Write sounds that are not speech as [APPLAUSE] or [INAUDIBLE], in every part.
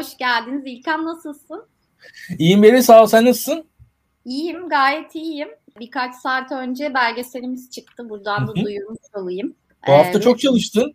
Hoş geldiniz. İlkan nasılsın? İyiyim beni sağ ol. Sen nasılsın? İyiyim, gayet iyiyim. Birkaç saat önce belgeselimiz çıktı. Buradan da duyurmuş olayım. Bu hafta ee, çok çalıştın.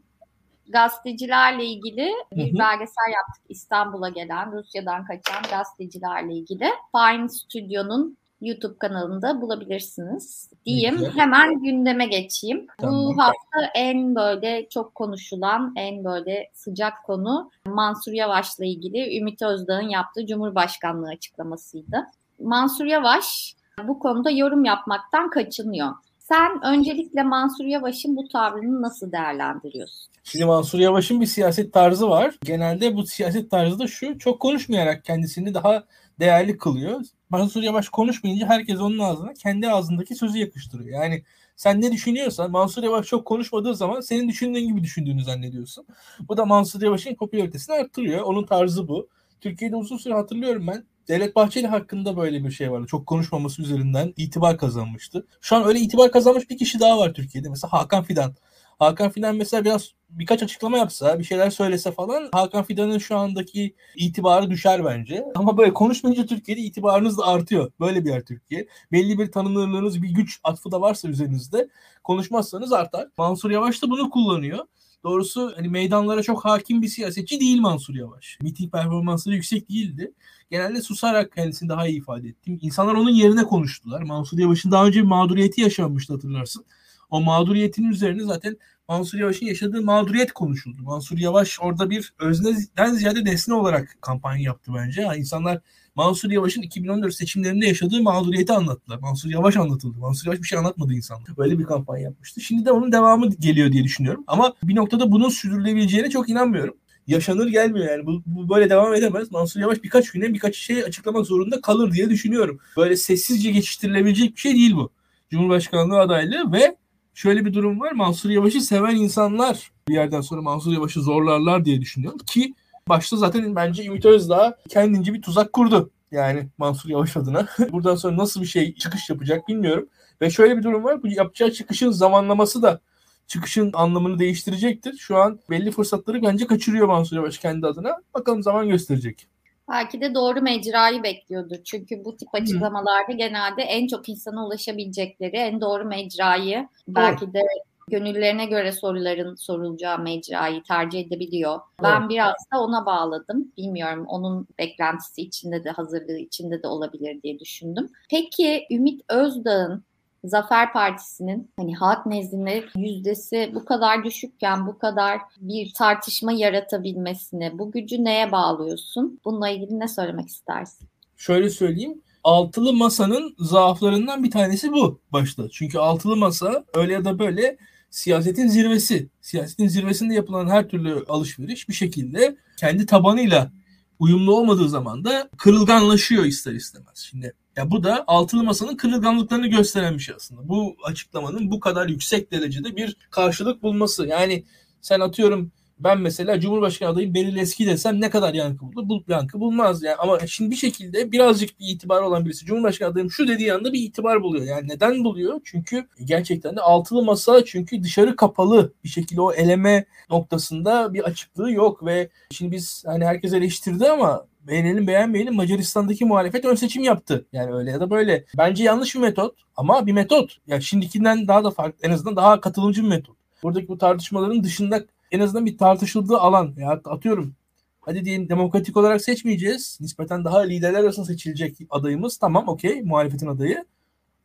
Gazetecilerle ilgili bir Hı-hı. belgesel yaptık. İstanbul'a gelen, Rusya'dan kaçan gazetecilerle ilgili. Fine Stüdyo'nun YouTube kanalında bulabilirsiniz diyeyim. Peki. Hemen gündeme geçeyim. Tamam. Bu hafta en böyle çok konuşulan, en böyle sıcak konu Mansur Yavaş'la ilgili Ümit Özdağ'ın yaptığı Cumhurbaşkanlığı açıklamasıydı. Mansur Yavaş bu konuda yorum yapmaktan kaçınıyor. Sen öncelikle Mansur Yavaş'ın bu tavrını nasıl değerlendiriyorsun? Şimdi Mansur Yavaş'ın bir siyaset tarzı var. Genelde bu siyaset tarzı da şu, çok konuşmayarak kendisini daha değerli kılıyor. Mansur Yavaş konuşmayınca herkes onun ağzına kendi ağzındaki sözü yakıştırıyor. Yani sen ne düşünüyorsan Mansur Yavaş çok konuşmadığı zaman senin düşündüğün gibi düşündüğünü zannediyorsun. Bu da Mansur Yavaş'ın popülaritesini arttırıyor. Onun tarzı bu. Türkiye'de uzun süre hatırlıyorum ben. Devlet Bahçeli hakkında böyle bir şey vardı. Çok konuşmaması üzerinden itibar kazanmıştı. Şu an öyle itibar kazanmış bir kişi daha var Türkiye'de. Mesela Hakan Fidan. Hakan Fidan mesela biraz birkaç açıklama yapsa, bir şeyler söylese falan Hakan Fidan'ın şu andaki itibarı düşer bence. Ama böyle konuşmayınca Türkiye'de itibarınız da artıyor. Böyle bir yer Türkiye. Belli bir tanınırlığınız, bir güç atfı da varsa üzerinizde konuşmazsanız artar. Mansur Yavaş da bunu kullanıyor. Doğrusu hani meydanlara çok hakim bir siyasetçi değil Mansur Yavaş. Miting performansları yüksek değildi. Genelde susarak kendisini daha iyi ifade ettim. İnsanlar onun yerine konuştular. Mansur Yavaş'ın daha önce bir mağduriyeti yaşanmıştı hatırlarsın. O mağduriyetin üzerine zaten Mansur Yavaş'ın yaşadığı mağduriyet konuşuldu. Mansur Yavaş orada bir özneden ziyade nesne olarak kampanya yaptı bence. Yani insanlar Mansur Yavaş'ın 2014 seçimlerinde yaşadığı mağduriyeti anlattılar. Mansur Yavaş anlatıldı. Mansur Yavaş bir şey anlatmadı insanlar. Böyle bir kampanya yapmıştı. Şimdi de onun devamı geliyor diye düşünüyorum. Ama bir noktada bunun sürdürülebileceğine çok inanmıyorum yaşanır gelmiyor yani. Bu, bu böyle devam edemez. Mansur Yavaş birkaç güne birkaç şey açıklamak zorunda kalır diye düşünüyorum. Böyle sessizce geçiştirilebilecek bir şey değil bu. Cumhurbaşkanlığı adaylığı ve şöyle bir durum var. Mansur Yavaş'ı seven insanlar bir yerden sonra Mansur Yavaş'ı zorlarlar diye düşünüyorum ki başta zaten bence Ümit Özdağ kendince bir tuzak kurdu. Yani Mansur Yavaş adına. [LAUGHS] Buradan sonra nasıl bir şey çıkış yapacak bilmiyorum. Ve şöyle bir durum var. Bu yapacağı çıkışın zamanlaması da çıkışın anlamını değiştirecektir. Şu an belli fırsatları bence kaçırıyor Mansur Yavaş kendi adına. Bakalım zaman gösterecek. Belki de doğru mecrayı bekliyordur. Çünkü bu tip açıklamalarda Hı. genelde en çok insana ulaşabilecekleri en doğru mecrayı doğru. belki de gönüllerine göre soruların sorulacağı mecrayı tercih edebiliyor. Ben biraz da ona bağladım. Bilmiyorum onun beklentisi içinde de hazırlığı içinde de olabilir diye düşündüm. Peki Ümit Özdağ'ın Zafer Partisi'nin hani halk nezdinde yüzdesi bu kadar düşükken bu kadar bir tartışma yaratabilmesine bu gücü neye bağlıyorsun? Bununla ilgili ne söylemek istersin? Şöyle söyleyeyim altılı masanın zaaflarından bir tanesi bu başta. Çünkü altılı masa öyle ya da böyle siyasetin zirvesi. Siyasetin zirvesinde yapılan her türlü alışveriş bir şekilde kendi tabanıyla uyumlu olmadığı zaman da kırılganlaşıyor ister istemez. Şimdi ya bu da altılı masanın kırılganlıklarını gösteren bir şey aslında. Bu açıklamanın bu kadar yüksek derecede bir karşılık bulması. Yani sen atıyorum ben mesela Cumhurbaşkanı adayım Beril Eski desem ne kadar yankı bulur? Bul, yankı bulmaz yani. Ama şimdi bir şekilde birazcık bir itibar olan birisi Cumhurbaşkanı adayım şu dediği anda bir itibar buluyor. Yani neden buluyor? Çünkü gerçekten de altılı masa çünkü dışarı kapalı bir şekilde o eleme noktasında bir açıklığı yok ve şimdi biz hani herkes eleştirdi ama beğenelim beğenmeyelim Macaristan'daki muhalefet ön seçim yaptı. Yani öyle ya da böyle. Bence yanlış bir metot ama bir metot. Ya şimdikinden daha da farklı en azından daha katılımcı bir metot. Buradaki bu tartışmaların dışında en azından bir tartışıldığı alan ya atıyorum hadi diyelim demokratik olarak seçmeyeceğiz. Nispeten daha liderler arasında seçilecek adayımız. Tamam okey muhalefetin adayı.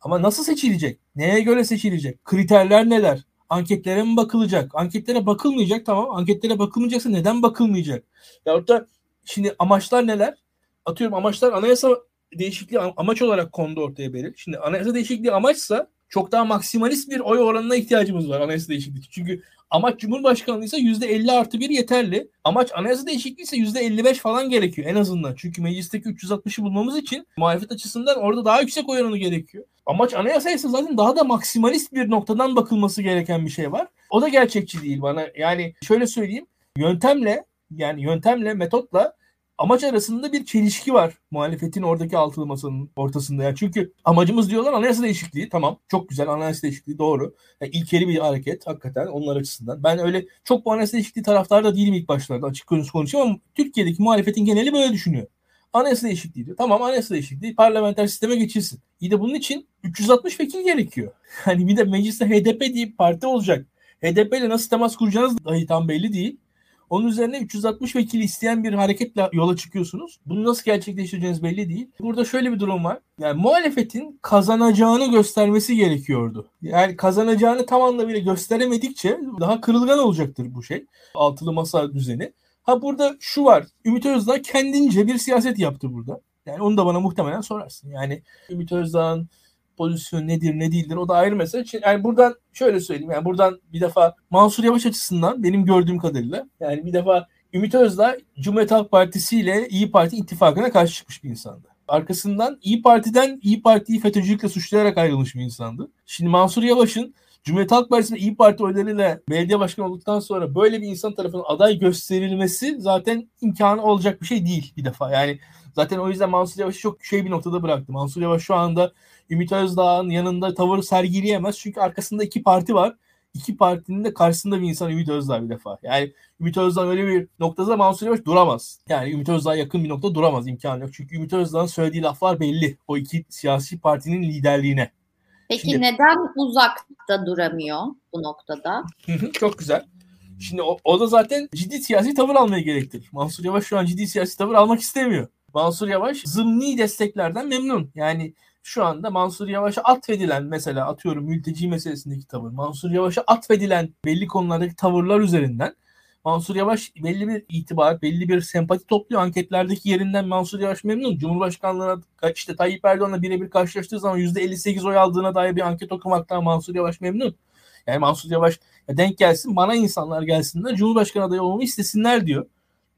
Ama nasıl seçilecek? Neye göre seçilecek? Kriterler neler? Anketlere mi bakılacak? Anketlere bakılmayacak tamam. Anketlere bakılmayacaksa neden bakılmayacak? Ya da şimdi amaçlar neler? Atıyorum amaçlar anayasa değişikliği amaç olarak kondu ortaya Beril. Şimdi anayasa değişikliği amaçsa çok daha maksimalist bir oy oranına ihtiyacımız var anayasa değişikliği. Çünkü amaç Cumhurbaşkanlığı ise %50 artı 1 yeterli. Amaç anayasa değişikliği ise %55 falan gerekiyor en azından. Çünkü meclisteki 360'ı bulmamız için muhalefet açısından orada daha yüksek oy oranı gerekiyor. Amaç anayasa ise zaten daha da maksimalist bir noktadan bakılması gereken bir şey var. O da gerçekçi değil bana. Yani şöyle söyleyeyim. Yöntemle yani yöntemle metotla amaç arasında bir çelişki var muhalefetin oradaki altılı masanın ortasında. Yani çünkü amacımız diyorlar anayasa değişikliği. Tamam çok güzel anayasa değişikliği doğru. Yani ilkeli bir hareket hakikaten onlar açısından. Ben öyle çok bu anayasa değişikliği taraftarı da değilim ilk başlarda açık konuşayım ama Türkiye'deki muhalefetin geneli böyle düşünüyor. Anayasa değişikliği diyor. Tamam anayasa değişikliği parlamenter sisteme geçilsin. İyi de bunun için 360 vekil gerekiyor. Hani bir de mecliste HDP diye parti olacak. HDP ile nasıl temas kuracağınız dahi tam belli değil. Onun üzerine 360 vekili isteyen bir hareketle yola çıkıyorsunuz. Bunu nasıl gerçekleştireceğiniz belli değil. Burada şöyle bir durum var. Yani muhalefetin kazanacağını göstermesi gerekiyordu. Yani kazanacağını tam anlamıyla gösteremedikçe daha kırılgan olacaktır bu şey. Altılı masa düzeni. Ha burada şu var. Ümit Özdağ kendince bir siyaset yaptı burada. Yani onu da bana muhtemelen sorarsın. Yani Ümit Özdağ'ın pozisyon nedir ne değildir o da ayrı mesele. Yani buradan şöyle söyleyeyim yani buradan bir defa Mansur Yavaş açısından benim gördüğüm kadarıyla yani bir defa Ümit Özdağ Cumhuriyet Halk Partisi ile İyi Parti ittifakına karşı çıkmış bir insandı. Arkasından İyi Parti'den İyi Parti'yi FETÖ'cülükle suçlayarak ayrılmış bir insandı. Şimdi Mansur Yavaş'ın Cumhuriyet Halk Partisi'ne İyi Parti oylarıyla belediye başkanı olduktan sonra böyle bir insan tarafından aday gösterilmesi zaten imkanı olacak bir şey değil bir defa. Yani zaten o yüzden Mansur Yavaş'ı çok şey bir noktada bıraktı. Mansur Yavaş şu anda Ümit Özdağ'ın yanında tavır sergileyemez. Çünkü arkasında iki parti var. İki partinin de karşısında bir insan Ümit Özdağ bir defa. Yani Ümit Özdağ öyle bir noktada Mansur Yavaş duramaz. Yani Ümit Özdağ'a yakın bir nokta duramaz imkanı yok. Çünkü Ümit Özdağ'ın söylediği laflar belli. O iki siyasi partinin liderliğine. Peki Şimdi, neden uzakta duramıyor bu noktada? Çok güzel. Şimdi o, o da zaten ciddi siyasi tavır almaya gerektirir. Mansur Yavaş şu an ciddi siyasi tavır almak istemiyor. Mansur Yavaş zımni desteklerden memnun. Yani şu anda Mansur Yavaş'a atfedilen mesela atıyorum mülteci meselesindeki tavır, Mansur Yavaş'a atfedilen belli konulardaki tavırlar üzerinden Mansur Yavaş belli bir itibar, belli bir sempati topluyor. Anketlerdeki yerinden Mansur Yavaş memnun. Cumhurbaşkanlığına işte Tayyip Erdoğan'la birebir karşılaştığı zaman %58 oy aldığına dair bir anket okumaktan Mansur Yavaş memnun. Yani Mansur Yavaş denk gelsin bana insanlar gelsinler Cumhurbaşkanı adayı olmamı istesinler diyor.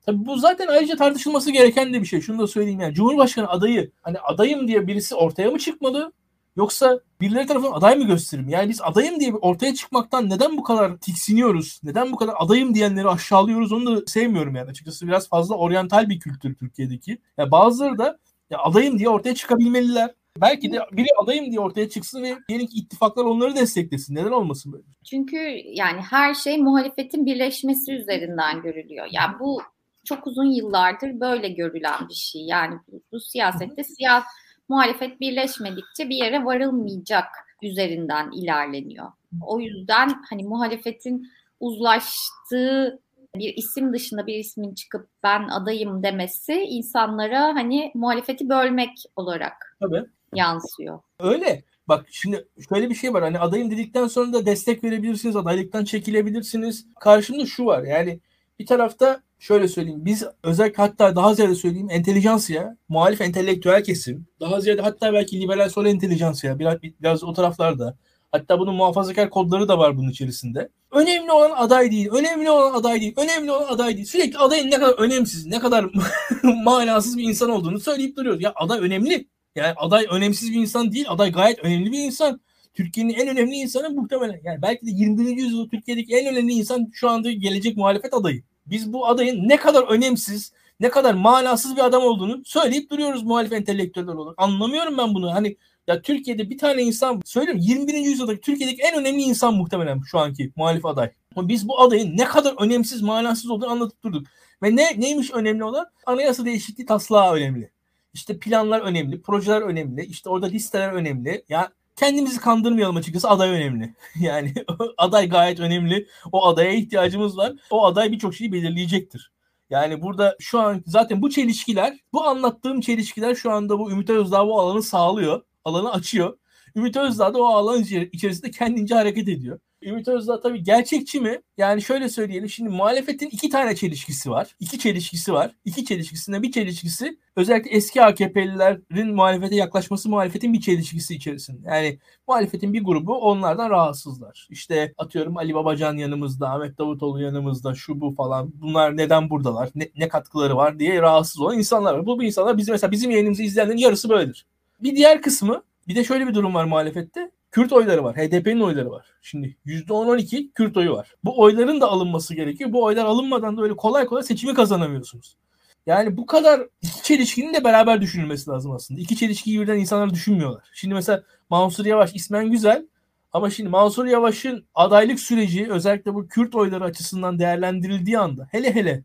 Tabii bu zaten ayrıca tartışılması gereken de bir şey. Şunu da söyleyeyim yani. Cumhurbaşkanı adayı hani adayım diye birisi ortaya mı çıkmalı? Yoksa birileri tarafından aday mı gösterim? Yani biz adayım diye ortaya çıkmaktan neden bu kadar tiksiniyoruz? Neden bu kadar adayım diyenleri aşağılıyoruz? Onu da sevmiyorum yani. Açıkçası biraz fazla oryantal bir kültür Türkiye'deki. Ya bazıları da ya adayım diye ortaya çıkabilmeliler. Belki de biri adayım diye ortaya çıksın ve diyelim ittifaklar onları desteklesin. Neden olmasın böyle? Çünkü yani her şey muhalefetin birleşmesi üzerinden görülüyor. Yani bu çok uzun yıllardır böyle görülen bir şey. Yani bu, bu siyasette siyah muhalefet birleşmedikçe bir yere varılmayacak üzerinden ilerleniyor. O yüzden hani muhalefetin uzlaştığı bir isim dışında bir ismin çıkıp ben adayım demesi insanlara hani muhalefeti bölmek olarak Tabii. yansıyor. Öyle. Bak şimdi şöyle bir şey var. Hani adayım dedikten sonra da destek verebilirsiniz. Adaylıktan çekilebilirsiniz. Karşımda şu var. Yani bir tarafta şöyle söyleyeyim. Biz özellikle hatta daha ziyade söyleyeyim entelijansiya, muhalif entelektüel kesim, daha ziyade hatta belki liberal sol entelijansiya biraz, biraz o taraflarda. Hatta bunun muhafazakar kodları da var bunun içerisinde. Önemli olan aday değil, önemli olan aday değil, önemli olan aday değil. Sürekli adayın ne kadar önemsiz, ne kadar [LAUGHS] manasız bir insan olduğunu söyleyip duruyoruz. Ya aday önemli. Yani aday önemsiz bir insan değil, aday gayet önemli bir insan. Türkiye'nin en önemli insanı muhtemelen. Yani belki de 21. yüzyılda Türkiye'deki en önemli insan şu anda gelecek muhalefet adayı biz bu adayın ne kadar önemsiz, ne kadar manasız bir adam olduğunu söyleyip duruyoruz muhalif entelektüeller olarak. Anlamıyorum ben bunu. Hani ya Türkiye'de bir tane insan söyleyeyim 21. yüzyıldaki Türkiye'deki en önemli insan muhtemelen şu anki muhalif aday. Biz bu adayın ne kadar önemsiz, manasız olduğunu anlatıp durduk. Ve ne neymiş önemli olan? Anayasa değişikliği taslağı önemli. İşte planlar önemli, projeler önemli, işte orada listeler önemli. Ya kendimizi kandırmayalım açıkçası aday önemli. [LAUGHS] Yani [LAUGHS] aday gayet önemli. O adaya ihtiyacımız var. O aday birçok şeyi belirleyecektir. Yani burada şu an zaten bu çelişkiler, bu anlattığım çelişkiler şu anda bu Ümit Özdağ bu alanı sağlıyor. Alanı açıyor. Ümit Özdağ da o alan içerisinde kendince hareket ediyor. Ümit Özdağ tabii gerçekçi mi? Yani şöyle söyleyelim. Şimdi muhalefetin iki tane çelişkisi var. İki çelişkisi var. İki çelişkisinde bir çelişkisi özellikle eski AKP'lilerin muhalefete yaklaşması muhalefetin bir çelişkisi içerisinde. Yani muhalefetin bir grubu onlardan rahatsızlar. İşte atıyorum Ali Babacan yanımızda, Ahmet Davutoğlu yanımızda, şu bu falan. Bunlar neden buradalar? Ne, ne katkıları var diye rahatsız olan insanlar var. Bu, bu insanlar bizim mesela bizim yayınımızı izleyenlerin yarısı böyledir. Bir diğer kısmı bir de şöyle bir durum var muhalefette. Kürt oyları var. HDP'nin oyları var. Şimdi %10-12 Kürt oyu var. Bu oyların da alınması gerekiyor. Bu oylar alınmadan da öyle kolay kolay seçimi kazanamıyorsunuz. Yani bu kadar iki çelişkinin de beraber düşünülmesi lazım aslında. İki çelişkiyi birden insanlar düşünmüyorlar. Şimdi mesela Mansur Yavaş ismen güzel ama şimdi Mansur Yavaş'ın adaylık süreci özellikle bu Kürt oyları açısından değerlendirildiği anda hele hele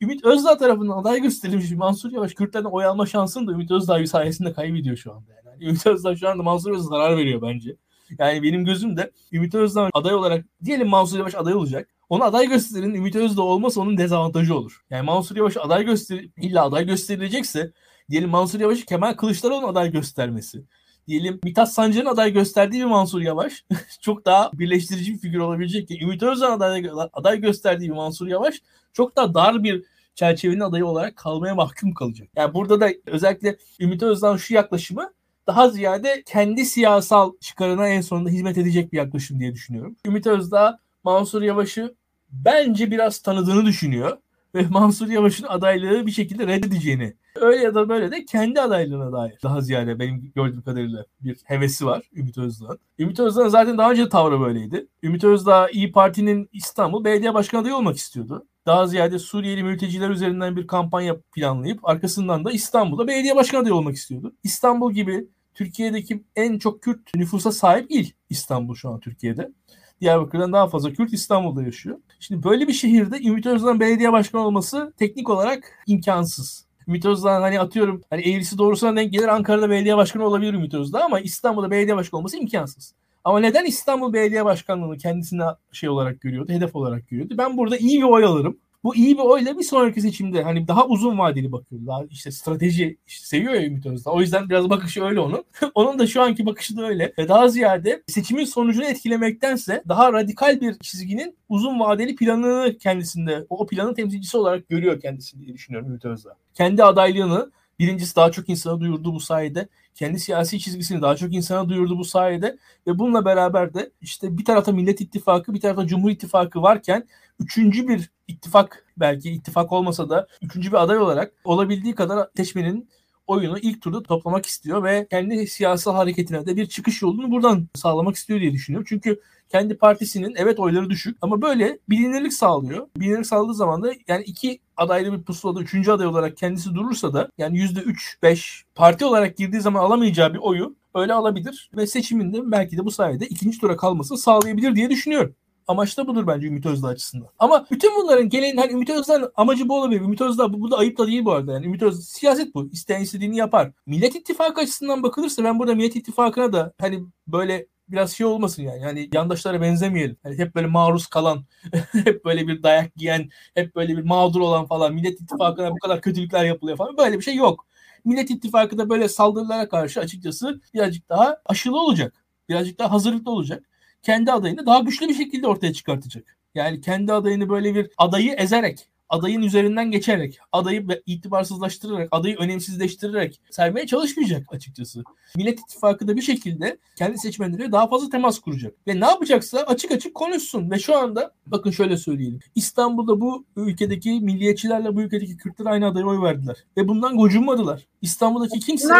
Ümit Özdağ tarafından aday gösterilmiş Mansur Yavaş Kürtlerden oy alma şansını da Ümit Özdağ sayesinde kaybediyor şu anda. Yani. Ümit Özdağ şu anda Mansur Yavaş'a zarar veriyor bence. Yani benim gözümde Ümit Özdağ aday olarak diyelim Mansur Yavaş aday olacak. Ona aday gösterin Ümit Özdağ olmasa onun dezavantajı olur. Yani Mansur Yavaş aday göster illa aday gösterilecekse diyelim Mansur Yavaş'ı Kemal Kılıçdaroğlu'nun aday göstermesi. Diyelim Mithat Sancar'ın aday gösterdiği bir Mansur Yavaş [LAUGHS] çok daha birleştirici bir figür olabilecek ki Ümit Özdağ aday, aday gösterdiği bir Mansur Yavaş çok daha dar bir çerçevenin adayı olarak kalmaya mahkum kalacak. Yani burada da özellikle Ümit Özdağ'ın şu yaklaşımı daha ziyade kendi siyasal çıkarına en sonunda hizmet edecek bir yaklaşım diye düşünüyorum. Ümit Özdağ Mansur Yavaş'ı bence biraz tanıdığını düşünüyor ve [LAUGHS] Mansur Yavaş'ın adaylığı bir şekilde reddedeceğini. Öyle ya da böyle de kendi adaylığına dair daha ziyade benim gördüğüm kadarıyla bir hevesi var Ümit Özdağ'ın. Ümit Özdağ'ın zaten daha önce tavrı böyleydi. Ümit Özdağ İyi Parti'nin İstanbul Belediye Başkanı adayı olmak istiyordu. Daha ziyade Suriyeli mülteciler üzerinden bir kampanya planlayıp arkasından da İstanbul'da belediye başkanı adayı olmak istiyordu. İstanbul gibi Türkiye'deki en çok Kürt nüfusa sahip il İstanbul şu an Türkiye'de. Diyarbakır'dan daha fazla Kürt İstanbul'da yaşıyor. Şimdi böyle bir şehirde Ümit Özdağ'ın belediye başkanı olması teknik olarak imkansız. Ümit Özdağ hani atıyorum hani eğrisi doğrusuna denk gelir Ankara'da belediye başkanı olabilir Ümit Özdağ ama İstanbul'da belediye başkanı olması imkansız. Ama neden İstanbul Belediye Başkanlığı'nı kendisine şey olarak görüyordu, hedef olarak görüyordu? Ben burada iyi bir oy alırım bu iyi bir oyla bir sonraki seçimde hani daha uzun vadeli bakıyor. Daha işte strateji işte seviyor ya Ümit Özdağ. O yüzden biraz bakışı öyle onun. [LAUGHS] onun da şu anki bakışı da öyle. Ve daha ziyade seçimin sonucunu etkilemektense daha radikal bir çizginin uzun vadeli planını kendisinde, o planın temsilcisi olarak görüyor kendisini diye düşünüyorum Ümit Özdağ. Kendi adaylığını birincisi daha çok insana duyurdu bu sayede. Kendi siyasi çizgisini daha çok insana duyurdu bu sayede. Ve bununla beraber de işte bir tarafta Millet İttifakı bir tarafta Cumhur İttifakı varken üçüncü bir ittifak belki ittifak olmasa da üçüncü bir aday olarak olabildiği kadar seçmenin oyunu ilk turda toplamak istiyor ve kendi siyasal hareketine de bir çıkış yolunu buradan sağlamak istiyor diye düşünüyorum. Çünkü kendi partisinin evet oyları düşük ama böyle bilinirlik sağlıyor. Bilinirlik sağladığı zaman da yani iki adaylı bir pusulada üçüncü aday olarak kendisi durursa da yani yüzde üç beş parti olarak girdiği zaman alamayacağı bir oyu öyle alabilir ve seçiminde belki de bu sayede ikinci tura kalmasını sağlayabilir diye düşünüyorum. Amaç da budur bence Ümit Özdağ açısından. Ama bütün bunların gelen hani Ümit Özdağ'ın amacı bu olabilir. Ümit Özdağ bu, bu da ayıp da değil bu arada. Yani Ümit Özdağ siyaset bu. İsteyen istediğini yapar. Millet İttifakı açısından bakılırsa ben burada Millet İttifakı'na da hani böyle biraz şey olmasın yani. Yani yandaşlara benzemeyelim. Yani hep böyle maruz kalan, [LAUGHS] hep böyle bir dayak giyen, hep böyle bir mağdur olan falan Millet İttifakı'na bu kadar kötülükler yapılıyor falan. Böyle bir şey yok. Millet İttifakı da böyle saldırılara karşı açıkçası birazcık daha aşılı olacak. Birazcık daha hazırlıklı olacak kendi adayını daha güçlü bir şekilde ortaya çıkartacak. Yani kendi adayını böyle bir adayı ezerek, adayın üzerinden geçerek, adayı itibarsızlaştırarak, adayı önemsizleştirerek sermeye çalışmayacak açıkçası. Millet İttifakı da bir şekilde kendi seçmenleriyle daha fazla temas kuracak. Ve ne yapacaksa açık açık konuşsun. Ve şu anda bakın şöyle söyleyelim. İstanbul'da bu ülkedeki milliyetçilerle bu ülkedeki Kürtler aynı adaya oy verdiler. Ve bundan gocunmadılar. İstanbul'daki kimse...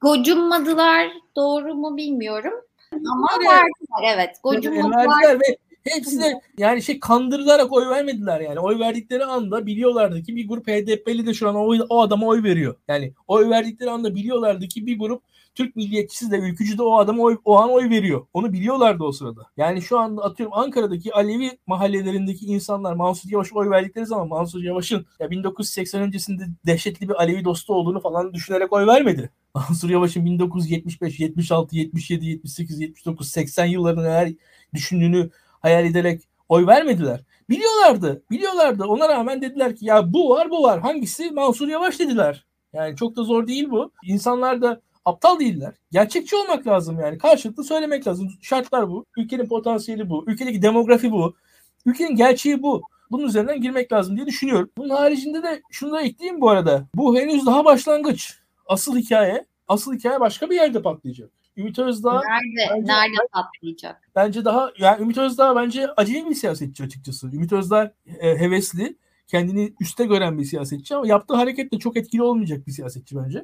Gocunmadılar doğru mu bilmiyorum. Ama verdiler evet. Gocunmadılar. Verdiler ve hepsi de yani şey kandırılarak oy vermediler yani. Oy verdikleri anda biliyorlardı ki bir grup HDP'li de şu an o, o adama oy veriyor. Yani oy verdikleri anda biliyorlardı ki bir grup Türk milliyetçisi de ülkücü de o adama oy, o an oy veriyor. Onu biliyorlardı o sırada. Yani şu anda atıyorum Ankara'daki Alevi mahallelerindeki insanlar Mansur Yavaş oy verdikleri zaman Mansur Yavaş'ın ya 1980 öncesinde dehşetli bir Alevi dostu olduğunu falan düşünerek oy vermedi. [LAUGHS] Mansur Yavaş'ın 1975, 76, 77, 78, 79, 80 yıllarını neler düşündüğünü hayal ederek oy vermediler. Biliyorlardı. Biliyorlardı. Ona rağmen dediler ki ya bu var bu var. Hangisi? Mansur Yavaş dediler. Yani çok da zor değil bu. İnsanlar da aptal değiller. Gerçekçi olmak lazım yani. Karşılıklı söylemek lazım. Şartlar bu. Ülkenin potansiyeli bu. Ülkedeki demografi bu. Ülkenin gerçeği bu. Bunun üzerinden girmek lazım diye düşünüyorum. Bunun haricinde de şunu da ekleyeyim bu arada. Bu henüz daha başlangıç. Asıl hikaye, asıl hikaye başka bir yerde patlayacak. Ümit Özdağ nerede bence, nerede patlayacak? Bence daha yani Ümit Özdağ bence acemi bir siyasetçi açıkçası. Ümit Özdağ e, hevesli, kendini üste gören bir siyasetçi ama yaptığı hareket de çok etkili olmayacak bir siyasetçi bence.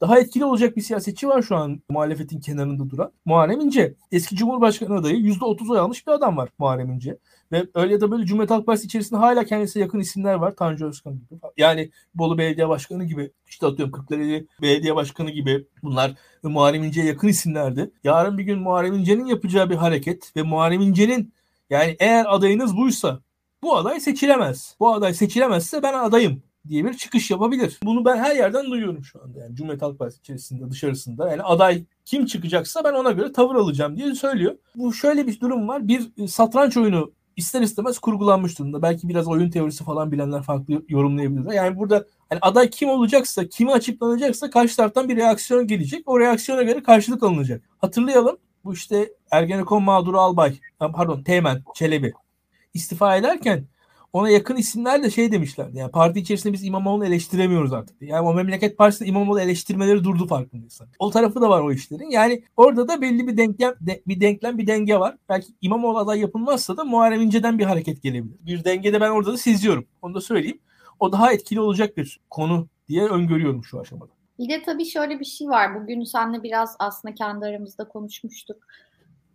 daha etkili olacak bir siyasetçi var şu an muhalefetin kenarında duran. Muharrem İnce. Eski Cumhurbaşkanı adayı %30 oy almış bir adam var Muharrem İnce. Ve öyle ya da böyle Cumhuriyet Halk Partisi içerisinde hala kendisine yakın isimler var. Tanju Özkan gibi. Yani Bolu Belediye Başkanı gibi işte atıyorum Kırklareli Belediye Başkanı gibi bunlar Muharrem İnce'ye yakın isimlerdi. Yarın bir gün Muharrem İnce'nin yapacağı bir hareket ve Muharrem İnce'nin yani eğer adayınız buysa bu aday seçilemez. Bu aday seçilemezse ben adayım diye bir çıkış yapabilir. Bunu ben her yerden duyuyorum şu anda. Yani Cumhuriyet Halk Partisi içerisinde, dışarısında. Yani aday kim çıkacaksa ben ona göre tavır alacağım diye söylüyor. Bu şöyle bir durum var. Bir satranç oyunu ister istemez kurgulanmış durumda. Belki biraz oyun teorisi falan bilenler farklı yorumlayabilirler. Yani burada hani aday kim olacaksa, kimi açıklanacaksa karşı taraftan bir reaksiyon gelecek. O reaksiyona göre karşılık alınacak. Hatırlayalım. Bu işte Ergenekon mağduru albay, pardon Teğmen, Çelebi istifa ederken ona yakın isimler de şey demişlerdi. Yani parti içerisinde biz İmamoğlu'nu eleştiremiyoruz artık. Yani o memleket partisinde İmamoğlu eleştirmeleri durdu farkındaysan. O tarafı da var o işlerin. Yani orada da belli bir denklem de, bir denklem bir denge var. Belki İmamoğlu aday yapılmazsa da Muharrem İnce'den bir hareket gelebilir. Bir denge de ben orada da seziyorum. Onu da söyleyeyim. O daha etkili olacak bir konu diye öngörüyorum şu aşamada. Bir de tabii şöyle bir şey var. Bugün seninle biraz aslında kendi aramızda konuşmuştuk.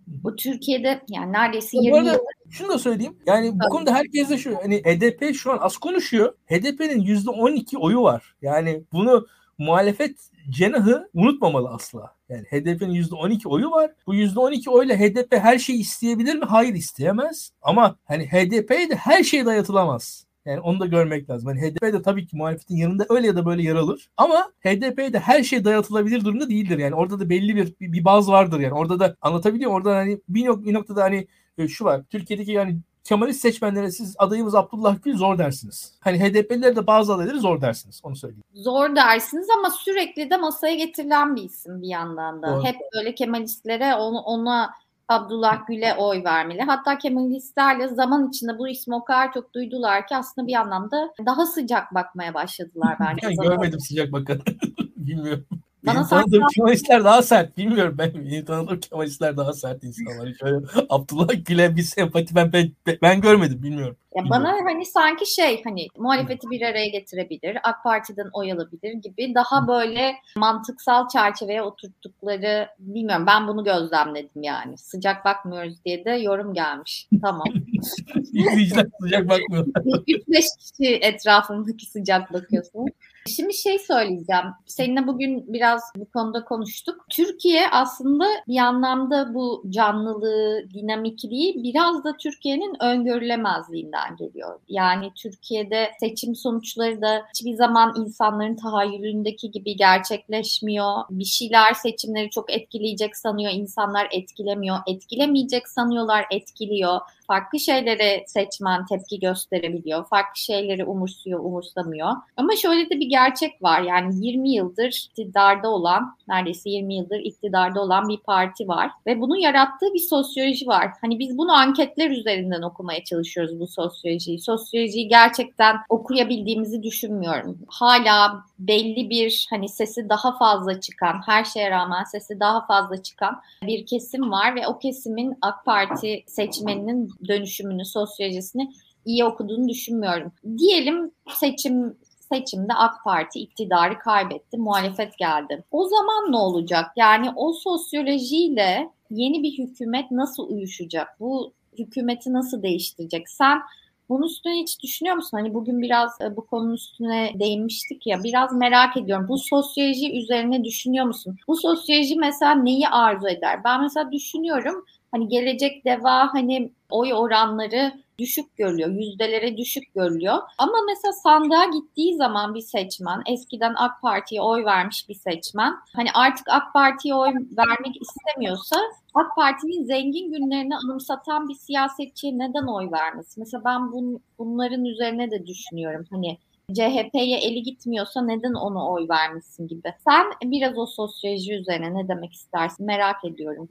Bu Türkiye'de yani neredeyse 20 yıl. Şunu da söyleyeyim. Yani bu Tabii. konuda herkes de şu hani HDP şu an az konuşuyor. HDP'nin %12 oyu var. Yani bunu muhalefet cenahı unutmamalı asla. Yani HDP'nin %12 oyu var. Bu %12 oyla HDP her şeyi isteyebilir mi? Hayır isteyemez. Ama hani HDP'ye de her şey dayatılamaz. Yani onu da görmek lazım. Yani HDP de tabii ki muhalefetin yanında öyle ya da böyle yer alır. Ama HDP'ye de her şey dayatılabilir durumda değildir. Yani orada da belli bir bir, bir baz vardır yani. Orada da anlatabiliyor Orada hani bir, nok bir noktada hani e, şu var. Türkiye'deki yani Kemalist seçmenlere siz adayımız Abdullah Gül zor dersiniz. Hani HDP'liler de bazı adayları zor dersiniz. Onu söyleyeyim. Zor dersiniz ama sürekli de masaya getirilen bir isim bir yandan da. Doğru. Hep böyle Kemalistlere onu, ona Abdullah Gül'e oy vermeli. Hatta Kemalistlerle zaman içinde bu ismi o kadar çok duydular ki aslında bir anlamda daha sıcak bakmaya başladılar [LAUGHS] bence. Yani görmedim sıcak bakan. [LAUGHS] Bilmiyorum. Bana benim tanıdığım sanki... Kemalistler daha sert. Bilmiyorum ben. Benim tanıdığım Kemalistler daha sert insanlar. Şöyle Abdullah Gül'e bir sempati ben, ben, ben görmedim. Bilmiyorum. Ya bana hani sanki şey hani muhalefeti bir araya getirebilir, AK Parti'den oy alabilir gibi daha böyle mantıksal çerçeveye oturttukları bilmiyorum ben bunu gözlemledim yani. Sıcak bakmıyoruz diye de yorum gelmiş. Tamam. [LAUGHS] İzleyiciler sıcak bakmıyor. 3-5 kişi etrafındaki sıcak bakıyorsun. Şimdi şey söyleyeceğim. Seninle bugün biraz bu konuda konuştuk. Türkiye aslında bir anlamda bu canlılığı, dinamikliği biraz da Türkiye'nin öngörülemezliğinden geliyor. Yani Türkiye'de seçim sonuçları da hiçbir zaman insanların tahayyülündeki gibi gerçekleşmiyor. Bir şeyler seçimleri çok etkileyecek sanıyor, insanlar etkilemiyor. Etkilemeyecek sanıyorlar, etkiliyor farklı şeylere seçmen tepki gösterebiliyor. Farklı şeyleri umursuyor, umursamıyor. Ama şöyle de bir gerçek var. Yani 20 yıldır iktidarda olan, neredeyse 20 yıldır iktidarda olan bir parti var. Ve bunun yarattığı bir sosyoloji var. Hani biz bunu anketler üzerinden okumaya çalışıyoruz bu sosyolojiyi. Sosyolojiyi gerçekten okuyabildiğimizi düşünmüyorum. Hala belli bir hani sesi daha fazla çıkan, her şeye rağmen sesi daha fazla çıkan bir kesim var ve o kesimin AK Parti seçmeninin dönüşümünü, sosyolojisini iyi okuduğunu düşünmüyorum. Diyelim seçim seçimde AK Parti iktidarı kaybetti, muhalefet geldi. O zaman ne olacak? Yani o sosyolojiyle yeni bir hükümet nasıl uyuşacak? Bu hükümeti nasıl değiştirecek? Sen bunun üstüne hiç düşünüyor musun? Hani bugün biraz e, bu konunun üstüne değinmiştik ya. Biraz merak ediyorum. Bu sosyoloji üzerine düşünüyor musun? Bu sosyoloji mesela neyi arzu eder? Ben mesela düşünüyorum. Hani gelecek deva hani oy oranları düşük görülüyor, yüzdelere düşük görülüyor. Ama mesela sandığa gittiği zaman bir seçmen, eskiden AK Parti'ye oy vermiş bir seçmen, hani artık AK Parti'ye oy vermek istemiyorsa AK Parti'nin zengin günlerini anımsatan bir siyasetçiye neden oy vermesi? Mesela ben bun, bunların üzerine de düşünüyorum. Hani CHP'ye eli gitmiyorsa neden ona oy vermesin gibi. Sen biraz o sosyoloji üzerine ne demek istersin merak ediyorum.